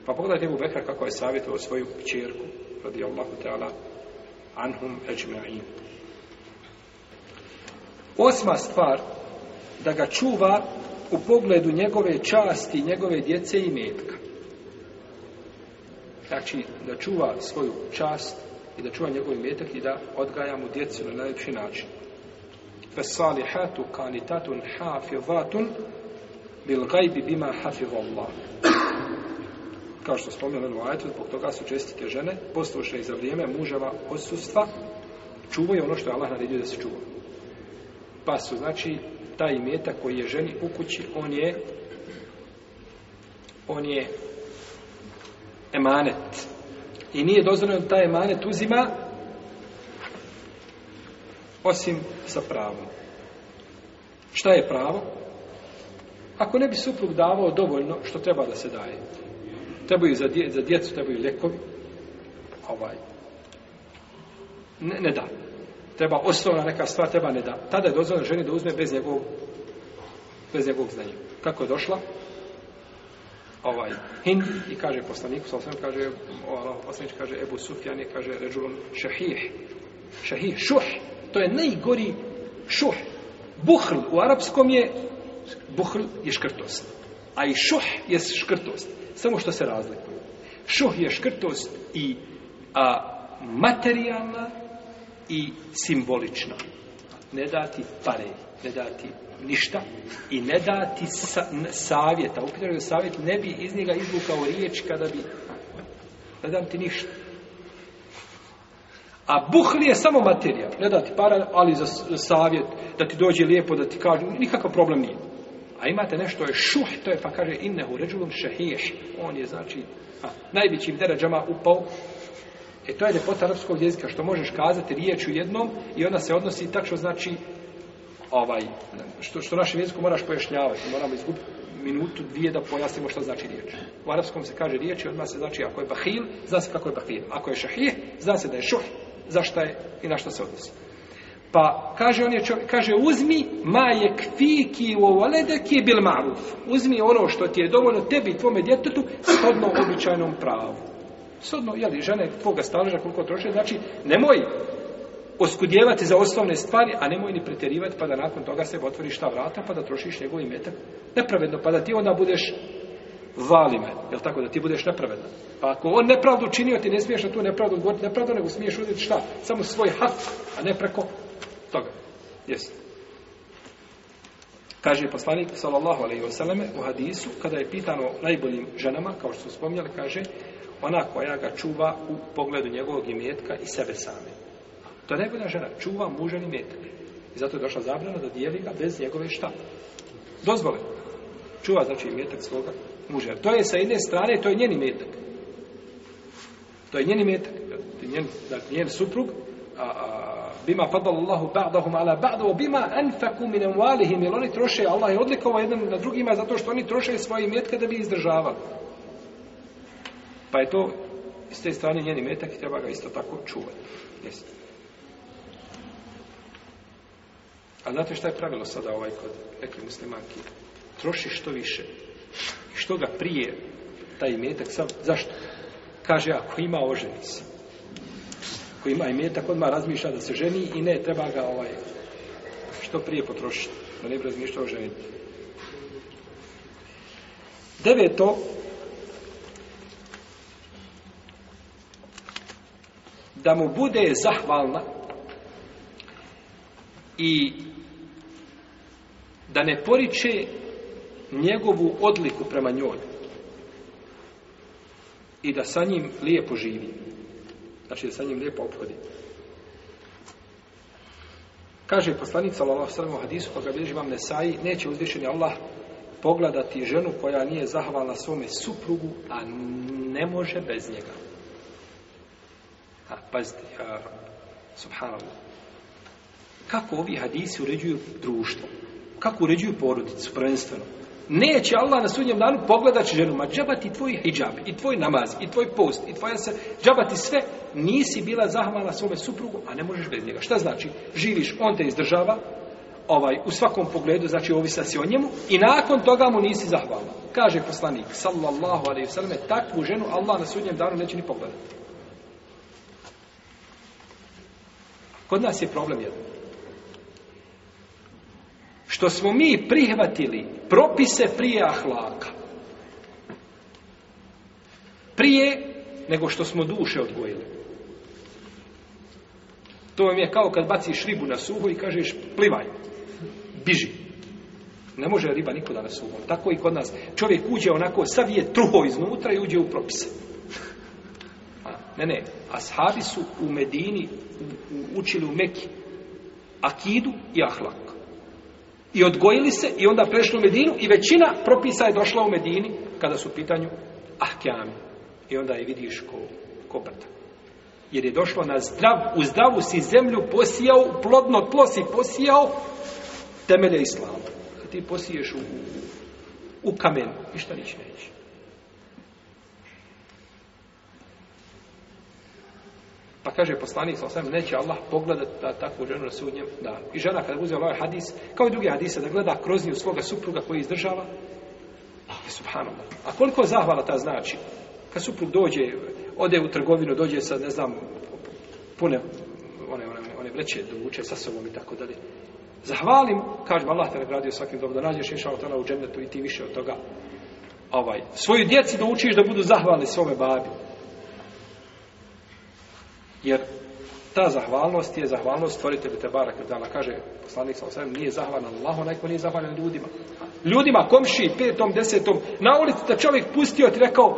Pa pogledajte u Bekra kako je savjetovao svoju čerku, radi Allahu ta'ala, anhum Osma stvar, da ga čuva u pogledu njegove časti, njegove djece i metka. Znači, da čuva svoju čast i da čuva njegov metak i da odgaja mu djecu na najljepši način. Fesalihatu kanitatun حَافِظَاتٌ bil بِمَا bima اللَّهُ Kao što spomenuo ovaj u ajetu, zbog toga su čestite žene poslušne za vrijeme muževa odsustva, čuvaju ono što je Allah naredio da se čuva. Pa su, znači, taj meta koji je ženi u kući, on je on je emanet. I nije dozvoljeno da taj emanet uzima osim sa pravom. Šta je pravo? Ako ne bi suprug davao dovoljno što treba da se daje. Trebaju za, za djecu, trebaju lekovi Ovaj. Ne, da. Treba osnovna neka stvar, treba ne da. Tada je dozvoljeno ženi da uzme bez njegovog, bez njegovog znanja. Kako je došla? ovaj Hind i kaže poslanik kaže ono, poslanik kaže Ebu Sufjan kaže Ređun, šahih šahih šuh to je najgori šuh. Buhl u arapskom je, buhl je škrtost. A i šuh je škrtost. Samo što se razlikuju. Šuh je škrtost i a, materijalna i simbolična. Ne dati pare, ne dati ništa i ne dati sa, savjeta. U savjet, ne bi iz njega izvukao riječ kada bi ne dam ti ništa. A buhli je samo materija. Ne da ti para, ali za savjet, da ti dođe lijepo, da ti kaže, nikakav problem nije. A imate nešto je šuh, to je pa kaže innehu ređulom šehiješ. On je znači a, najvećim deređama upao. E to je ljepota arapskog jezika, što možeš kazati riječ u jednom i ona se odnosi što znači ovaj, što, što našem jeziku moraš pojašnjavati, moramo izgubiti minutu, dvije da pojasnimo što znači riječ. U arapskom se kaže riječ i odmah se znači ako je bahil, zna se kako je bahil. Ako je šahih, zna se da je šuh, zašto je i na što se odnosi. Pa kaže on je čovjek, kaže uzmi majek je kviki u je bil maruf. Uzmi ono što ti je dovoljno tebi i tvome djetetu shodno običajnom pravu. Shodno, jel žene tvoga staleža koliko troše, znači nemoj oskudjevati za osnovne stvari, a nemoj ni pretjerivati pa da nakon toga se otvoriš ta vrata pa da trošiš njegov metak. nepravedno, pa da ti onda budeš me, jel tako, da ti budeš nepravedan. Pa ako on nepravdu učinio, ti ne smiješ na tu nepravdu odgovoriti nepravdu, nego smiješ uzeti šta? Samo svoj hak, a ne preko toga. Jesi. Kaže poslanik sallallahu alejhi ve selleme u hadisu kada je pitano najboljim ženama, kao što su spominjali, kaže ona koja ga čuva u pogledu njegovog imetka i sebe same. To je najbolja žena, čuva mužan imetak. I zato je došla zabrana da dijeli ga bez njegove šta? Dozvole. Čuva znači imetak svoga Muže, To je sa jedne strane, to je njeni metak. To je njeni metak. Njen, dakle, njen suprug, a, a, bima fadal Allahu ba'dahum ala ba'dahu, bima anfaku min jer oni troše, Allah je odlikovao jedan na drugima zato što oni troše svoje metke da bi izdržavali. Pa je to s te strane njeni metak i treba ga isto tako čuvati. Ali A znate šta je pravilo sada ovaj kod neke muslimanki? Troši što više toga prije taj imetak sam, zašto? Kaže, ako ima, oženi se. Ako ima imetak, odmah razmišlja da se ženi i ne, treba ga ovaj, što prije potrošiti. Da ne bi razmišljao ženiti. Deveto, da mu bude zahvalna i da ne poriče njegovu odliku prema njoj i da sa njim lijepo živi. Znači da sa njim lijepo obhodi. Kaže poslanica sallallahu alejhi hadisu koga bilježi vam Nesai, neće uzvišeni Allah pogledati ženu koja nije zahvalna svome suprugu, a ne može bez njega. A, pazite, Kako ovi hadisi uređuju društvo? Kako uređuju porodicu, prvenstveno? Neće Allah na sudnjem danu pogledati ženu, ma džabati tvoj hijab, i tvoj namaz, i tvoj post, i tvoja se, džabati sve, nisi bila zahvalna svome suprugu, a ne možeš bez njega. Šta znači? Živiš, on te izdržava, ovaj, u svakom pogledu, znači ovisa si o njemu, i nakon toga mu nisi zahvalna. Kaže poslanik, sallallahu alaihi sallam, takvu ženu Allah na sudnjem danu neće ni pogledati. Kod nas je problem jedan što smo mi prihvatili propise prije ahlaka. Prije nego što smo duše odgojili. To vam je kao kad baciš ribu na suho i kažeš plivaj, biži. Ne može riba nikuda na suho. Tako i kod nas. Čovjek uđe onako, sav je truho iznutra i uđe u propise. Ne, ne. Ashabi su u Medini učili u Meki akidu i ahlak i odgojili se i onda prešli u Medinu i većina propisa je došla u Medini kada su u pitanju ahkjami. I onda je vidiš ko, ko Jer je došlo na zdrav, u zdravu si zemlju posijao, plodno tlo si posijao temelje islama. A ti posiješ u, u kamen, ništa nići neće. A pa kaže poslanik sa neće Allah pogledati da takvu ženu na sudnjem I žena kada uzela ovaj hadis, kao i drugi hadise, da gleda kroz nju svoga supruga koji izdržava, ah, subhanallah. A koliko zahvala ta znači? Kad suprug dođe, ode u trgovinu, dođe sa, ne znam, pune one, one, one vreće dovuče sa sobom i tako dalje. Zahvalim, kažem, Allah te nagradio svakim dobro, da nađeš inša u džennetu i ti više od toga. Ovaj, svoju djeci da učiš da budu zahvalni svome babi, jer ta zahvalnost je zahvalnost stvoritelju Tebara kredala, Kaže poslanik sa nije zahvalan Allahu, onaj nije zahvalan ljudima. Ljudima, komši, petom, desetom, na ulici da čovjek pustio ti rekao,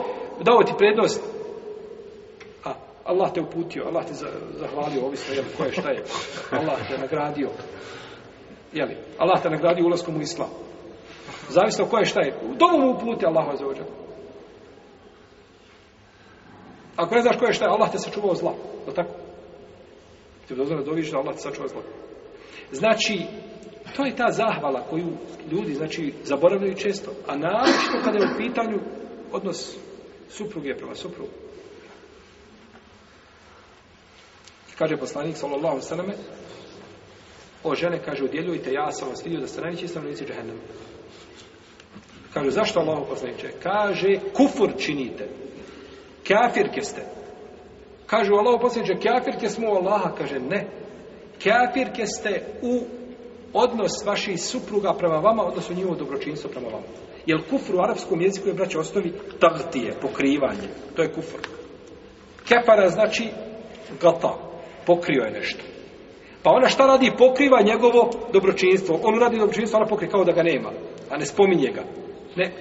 dao ti prednost. A Allah te uputio, Allah te zahvalio, ovisno je ko je šta je. Allah te nagradio. Jeli, Allah te nagradio ulaskom u islam. Zavisno ko je šta je. Dovu mu uputi Allah za ako ne znaš je šta je, Allah te sačuvao zla. Da tako? Ti dozvore doviš da Allah te sačuvao zla. Znači, to je ta zahvala koju ljudi, znači, zaboravljaju često. A naročito kada je u pitanju odnos supruge prema suprugu. Kaže poslanik, sallallahu sallame, o žene, kaže, udjeljujte, ja sam vas vidio da ste najveći stanovnici džahennama. Kaže, zašto Allah poslaniče? Kaže, kufur činite. Kafirke ste. Kažu Allah posljednje, kafirke smo u Allaha. Kaže, ne. Kafirke ste u odnos vaših supruga prema vama, odnosno njihovo dobročinstvo prema vama. Jer kufru u arapskom jeziku je, braće, osnovi tagtije, pokrivanje. To je kufr. Kepara znači gata, pokrio je nešto. Pa ona šta radi? Pokriva njegovo dobročinstvo. On radi dobročinstvo, ona pokriva kao da ga nema, a ne spominje ga. Ne,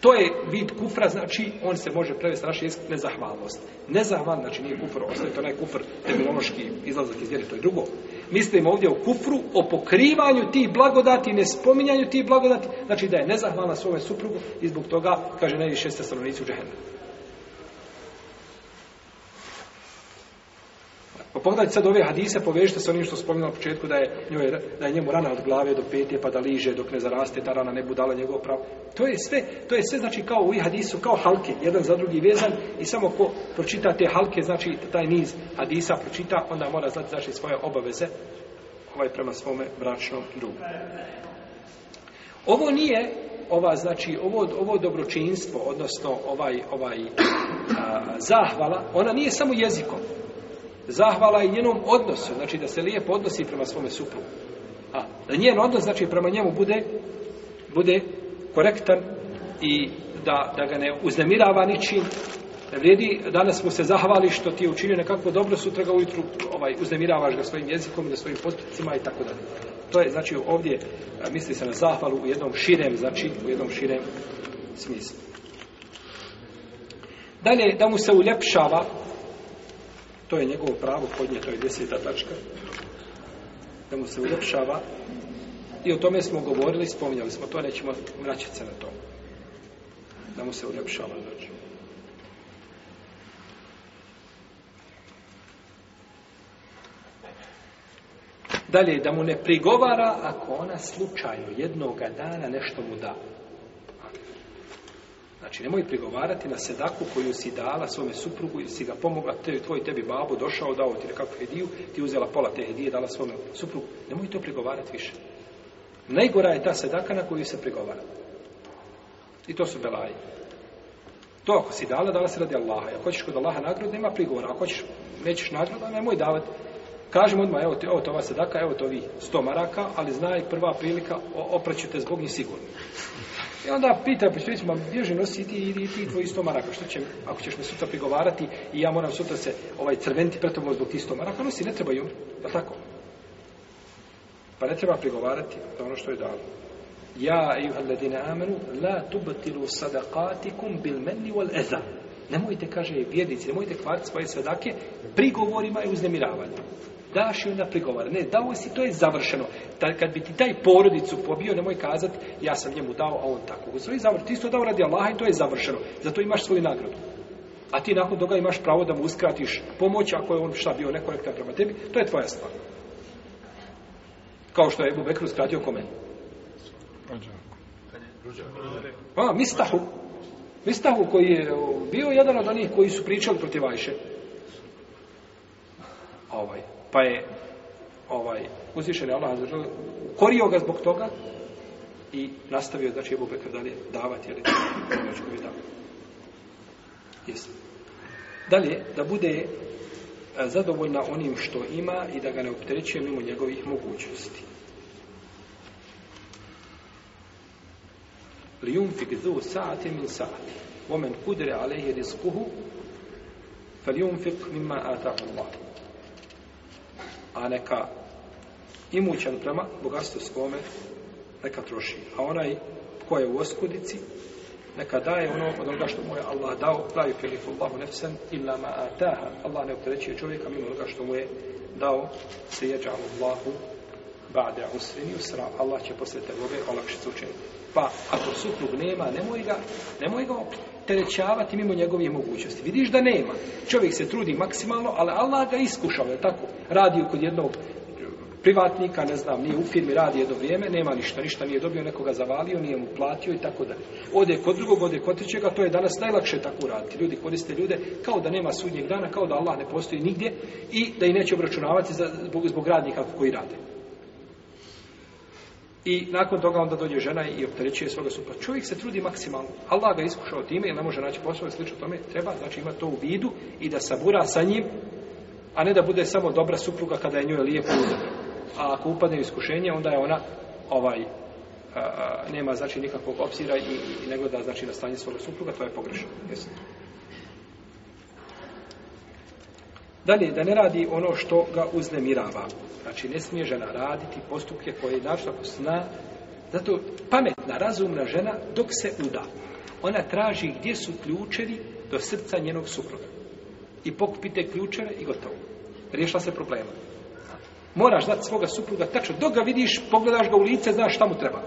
to je vid kufra, znači, on se može prevesti naš jezik nezahvalnost. Nezahval, znači nije kufr, ostaje to onaj kufr, terminološki izlazak iz vjere, to je drugo. Mislim ovdje o kufru, o pokrivanju tih blagodati, ne spominjanju tih blagodati, znači da je nezahvalna svoje suprugu i zbog toga, kaže najviše stanovnici u Pa pogledajte sad ove hadise, povežite se onim što spominjamo na početku da je, njoj, da je njemu rana od glave do petje pa da liže dok ne zaraste ta rana ne budala njegov pravo. To je sve, to je sve znači kao u hadisu, kao halke, jedan za drugi vezan i samo ko pročita te halke, znači taj niz hadisa pročita, onda mora znati znači svoje obaveze ovaj prema svome bračnom drugu. Ovo nije ova znači ovo, ovo dobročinstvo, odnosno ovaj ovaj zahvala, ona nije samo jezikom, Zahvala i njenom odnosu, znači da se lijepo odnosi prema svome suprugu. A da njen odnos, znači prema njemu bude, bude korektan i da, da ga ne uznemirava ničim. vrijedi, danas mu se zahvali što ti je učinio nekako dobro, sutra ga ujutru ovaj, uznemiravaš ga svojim jezikom i svojim postupcima i tako dalje. To je, znači, ovdje misli se na zahvalu u jednom širem, znači, u jednom širem smislu. Dalje, da mu se uljepšava to je njegovo pravo podnje, to je deseta tačka. Da mu se uljepšava. I o tome smo govorili, spominjali smo to, nećemo vraćati se na to. Da mu se uljepšava, znači. Dalje, da mu ne prigovara ako ona slučajno jednoga dana nešto mu da. Znači, nemoj prigovarati na sedaku koju si dala svome suprugu ili si ga pomogla, te, tvoj tebi babu došao, dao ti nekakvu hediju, ti uzela pola te hedije, dala svome suprugu. Nemoj to prigovarati više. Najgora je ta sedaka na koju se prigovara. I to su belaji. To ako si dala, dala se radi Allaha. Ako hoćeš kod Allaha nagradu, nema prigovora. Ako hoćeš, nećeš nagrod, nemoj davati. Kažem odmah, evo, te, to ova sedaka, evo to vi, sto maraka, ali znaj, prva prilika, opraću te zbog njih sigurno. I onda pita posljednici, ma bježi nosi ti, idi ti tvoji sto maraka, što će, ako ćeš me sutra prigovarati i ja moram sutra se ovaj crventi pred zbog ti maraka, nosi, ne treba ju, da tako? Pa ne treba prigovarati za ono što je dalo. Ja, i ladine amenu, la tubatilu sadakatikum bil meni wal eza. Nemojte, kaže vjernici, nemojte kvariti svoje sadake prigovorima i uznemiravanjem daš joj na prigovara. Ne, dao si, to je završeno. Da, kad bi ti taj porodicu pobio, nemoj kazati, ja sam njemu dao, a on tako. Ti si to dao radi Allaha i to je završeno. Zato imaš svoju nagradu. A ti nakon toga imaš pravo da mu uskratiš pomoć, ako je on šta bio nekorektan prema tebi, to je tvoja stvar. Kao što je Ebu Bekru uskratio kome? A, Mistahu. Mistahu koji je bio jedan od onih koji su pričali protiv Ajše. A ovaj, pa je ovaj, uzvišen Allah korio ga zbog toga i nastavio, znači, će Bekr dalje davati, ili Dalje, da bude e, zadovoljna onim što ima i da ga ne opterećuje mimo njegovih mogućnosti. Lijumfik zu saati min saati. Omen kudre alejhi rizkuhu, fik mimma ataahu Allah a neka imućan prema bogatstvu svome neka troši. A onaj ko je u oskudici, neka daje ono od onoga što mu je Allah dao, pravi priliku Allahu nefsen illa ma ataha. Allah ne opterećuje čovjeka mimo onoga što mu je dao, se jeđa Allahu ba'da usrini usra. Allah će poslije te olakšice učiniti. Pa ako suprug nema, nemoj ga, nemoj ga opet opterećavati mimo njegovih mogućnosti. Vidiš da nema. Čovjek se trudi maksimalno, ali Allah ga iskušao je tako? radi kod jednog privatnika, ne znam, nije u firmi, radi jedno vrijeme, nema ništa, ništa nije dobio, nekoga zavalio, nije mu platio i tako da. Ode kod drugog, ode kod trećega, to je danas najlakše tako raditi. Ljudi koriste ljude kao da nema sudnjeg dana, kao da Allah ne postoji nigdje i da i neće obračunavati za, zbog, zbog radnika koji rade. I nakon toga onda dođe žena i opterećuje svoga supra. Čovjek se trudi maksimalno. Allah ga iskušao time jer ne može naći posao i slično tome. Treba znači ima to u vidu i da sabura sa njim, a ne da bude samo dobra supruga kada je njoj lijepo A ako upadne u iskušenje, onda je ona ovaj, nema znači nikakvog obzira i, i da znači na stanje svoga supruga, to je pogrešno. Jesi. Dalje, da ne radi ono što ga uznemirava. Znači, ne smije žena raditi postupke koje je našla zna. Zato pametna, razumna žena, dok se uda, ona traži gdje su ključevi do srca njenog supruga. I pokupite ključeve i gotovo. Riješila se problema. Moraš znati svoga supruga tačno. Dok ga vidiš, pogledaš ga u lice, znaš šta mu treba.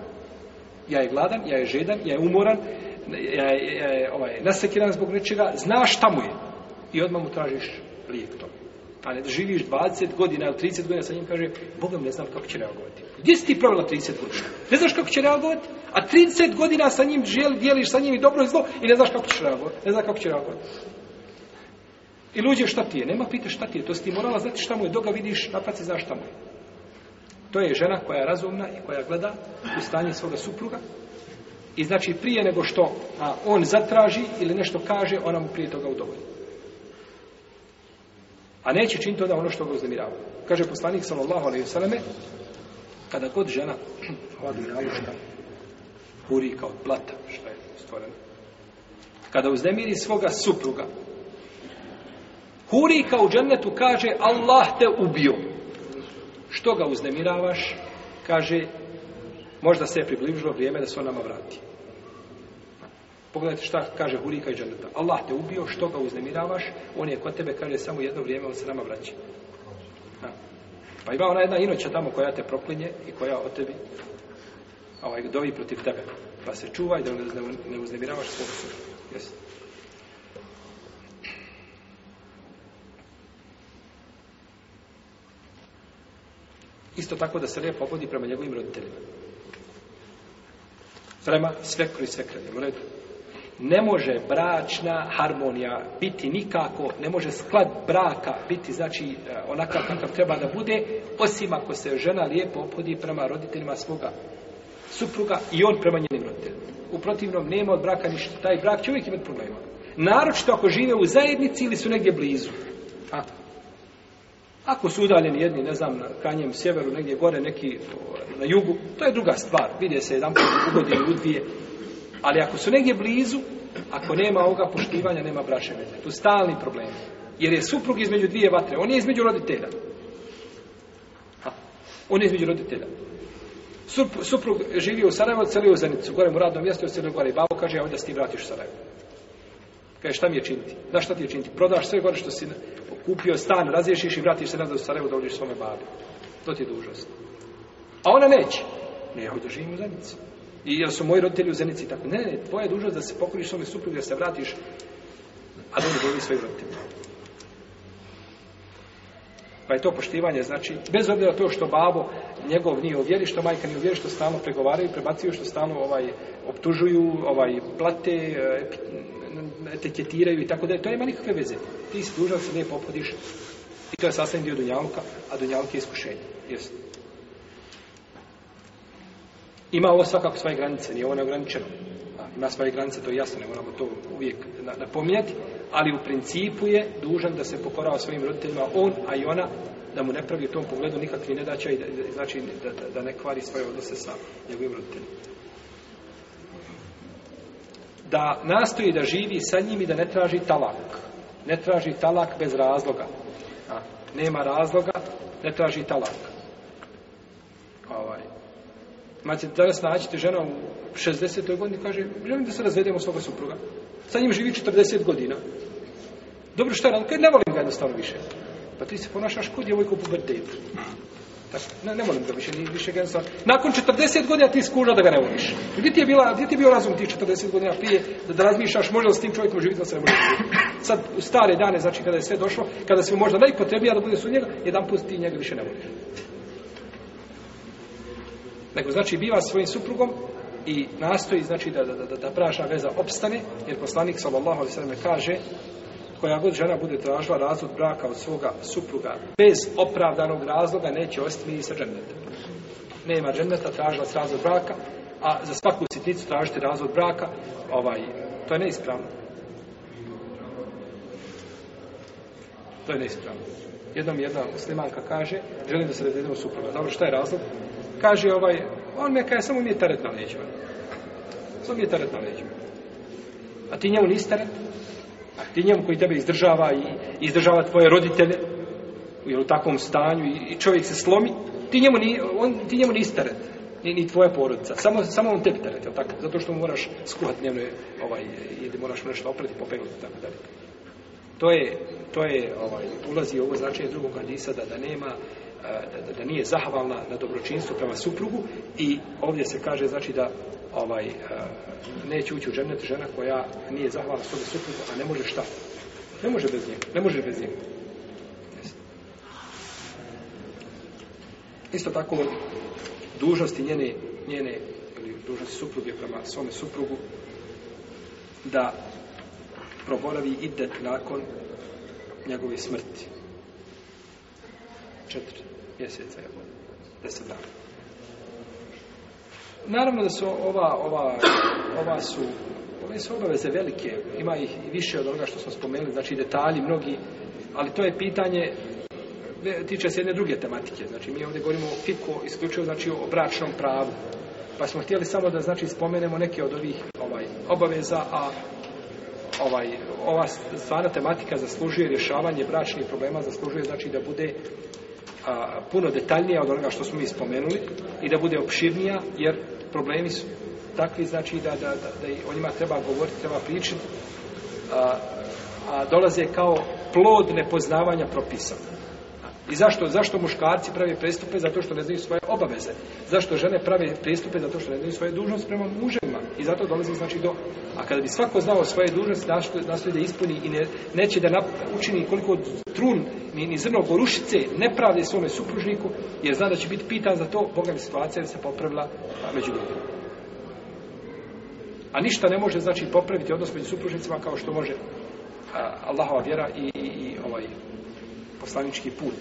Ja je gladan, ja je žedan, ja je umoran, ja je, ja ovaj, nasekiran zbog nečega, znaš šta mu je. I odmah mu tražiš to. A ne živiš 20 godina ili 30 godina sa njim, kaže, Bogom ne znam kako će reagovati. Gdje si ti provjela 30 godina? Ne znaš kako će reagovati? A 30 godina sa njim želi, dijeliš sa njim i dobro i zlo i ne znaš kako će reagovati. Ne znaš kako će reagovati. I luđe šta ti je? Nema pita šta ti je. To si ti morala znati šta mu je. Doga vidiš, napad se znaš šta mu je. To je žena koja je razumna i koja gleda u stanje svoga supruga. I znači prije nego što a, on zatraži ili nešto kaže, ona mu prije toga udovolja. A neće činiti onda ono što ga uznemirava. Kaže poslanik sallallahu alaihi selleme, kada god žena [clears throat] ova dunjaluška puri kao plata, što je stvoreno, kada uznemiri svoga supruga, huri kao u džennetu kaže Allah te ubio. Što ga uznemiravaš? Kaže, možda se je približilo vrijeme da se on nama vrati. Pogledajte šta kaže Hurika i Đaneta. Allah te ubio, što ga uznemiravaš, on je kod tebe, kaže, samo jedno vrijeme, on se nama vraća. Pa ima ona jedna inoća tamo koja te proklinje i koja o tebi ovaj, dovi protiv tebe. Pa se čuvaj da ne uznemiravaš svog Jesi. Isto tako da se lijepo obodi prema njegovim roditeljima. Prema svekru i redu ne može bračna harmonija biti nikako, ne može sklad braka biti, znači, e, onakav kakav treba da bude, osim ako se žena lijepo opodi prema roditeljima svoga supruga i on prema njenim roditeljima. U protivnom, nema od braka ništa. Taj brak će uvijek imati problema. Naročito ako žive u zajednici ili su negdje blizu. A, ako su udaljeni jedni, ne znam, na kanjem sjeveru, negdje gore, neki na jugu, to je druga stvar. Vidi se jedan put u godinu, u dvije, ali ako su negdje blizu, ako nema ovoga poštivanja, nema braše veze. Tu stalni problem. Jer je suprug između dvije vatre. On je između roditelja. Ha. On je između roditelja. Sup, suprug živi u Sarajevo, celio u Zenicu, gore mu radno mjesto, u gore i babo, kaže, ja da ti vratiš u Sarajevo. Kaže, šta mi je činiti? Znaš šta ti je činiti? Prodaš sve gore što si kupio stan, razriješiš i vratiš se nazad u Sarajevo da uđeš svome babi. To ti je dužnost. A ona neće. Ne, ja živim u Zenici. I jer su moji roditelji u Zenici tako, ne, ne, tvoja je dužnost da se pokoriš svome suprugu, da se vratiš, a da ne svojim roditeljima. Pa je to poštivanje, znači, bez obzira to što babo njegov nije uvjeri, što majka nije uvjeri, što stalno pregovaraju, prebacuju, što stalno ovaj, optužuju, ovaj, plate, eh, etiketiraju i tako da to nema nikakve veze. Ti si se ne popodiš i to je sasvim dio dunjalka, a dunjalka je iskušenje. Jesi. Ima ovo svakako svoje granice, nije ovo neograničeno. Ima svoje granice, to je jasno, ne moramo to uvijek napominjati, ali u principu je dužan da se pokorava svojim roditeljima on, a i ona, da mu ne pravi u tom pogledu nikakvi nedaća i da, znači, da, da ne kvari svoje odnose sa njegovim roditeljima. Da nastoji da živi sa njim i da ne traži talak. Ne traži talak bez razloga. nema razloga, ne traži talak. Ovaj. Ma znači, danas naći žena u 60. godini kaže, želim da se razvedemo svoga supruga. Sa njim živi 40 godina. Dobro šta, kaj ne volim ga jednostavno više. Pa ti se ponašaš kod djevojku u pubertetu. Ne, ne volim ga više, ni više gensa. Nakon 40 godina ti skuža da ga ne voliš. Gdje ti je, bila, gdje bio razum tih 40 godina prije da, razmišljaš može li s tim čovjekom živjeti da se ne može Sad u stare dane, znači kada je sve došlo, kada si možda najpotrebija da bude su njega, jedan put ti njega više ne voliš nego znači biva svojim suprugom i nastoji znači da, da, da, da veza opstane, jer poslanik sallallahu alejhi ve kaže koja god žena bude tražila razvod braka od svoga supruga bez opravdanog razloga neće ostati mi sa džennetom. Nema dženneta tražila se razvod braka, a za svaku sitnicu tražiti razvod braka, ovaj, to je neispravno. To je neispravno. Jednom jedna muslimanka kaže, želim da se razvedemo supruga. Dobro, šta je razlog? kaže ovaj, on me kaže, samo mi je teret na leđima. Samo mi je teret na leđima. A ti njemu nisi teret? A ti njemu koji tebe izdržava i izdržava tvoje roditelje jer u takvom stanju i čovjek se slomi, ti njemu, ni, on, ti njemu teret, ni, ni tvoja porodica. Samo, samo on tebi teret, jel tako? Zato što mu moraš skuhati dnevno ovaj, i moraš nešto oprati, i tako dalje. To je, to je ovaj, ulazi u ovo značenje drugog hadisa da, nema e, da, nije zahvalna na dobročinstvo prema suprugu i ovdje se kaže znači da ovaj e, neće ući u džennet žena koja nije zahvalna svome suprugu, a ne može šta? Ne može bez njega, ne može bez njega. Isto tako dužnosti njene, njene ili dužnosti supruge prema svome suprugu da proboravi idet nakon njegove smrti. Četiri mjeseca je deset dana. Naravno da su ova, ova, ova su, ove su obaveze velike, ima ih i više od onoga što smo spomenuli, znači detalji mnogi, ali to je pitanje tiče se jedne druge tematike. Znači, mi ovdje govorimo o fiku, isključivo znači o bračnom pravu. Pa smo htjeli samo da znači spomenemo neke od ovih ovaj, obaveza, a ovaj, ova stvarna tematika zaslužuje rješavanje bračnih problema, zaslužuje znači da bude a, puno detaljnija od onoga što smo mi spomenuli i da bude opširnija, jer problemi su takvi, znači da, da, da, o njima treba govoriti, treba pričati, a, a dolaze kao plod nepoznavanja propisa. I zašto? Zašto muškarci prave prestupe? Zato što ne znaju svoje obaveze. Zašto žene prave prestupe? Zato što ne znaju svoje dužnosti prema muževima. I zato dolazi znači do... A kada bi svako znao svoje dužnosti, nastoji da ispuni i ne, neće da nap, učini koliko trun, ni, ni zrno gorušice pravi svome supružniku, jer zna da će biti pitan za to, Boga mi situacija se popravila među drugim. A ništa ne može znači popraviti odnos među supružnicima kao što može Allahova vjera i, i, i ovaj poslanički put.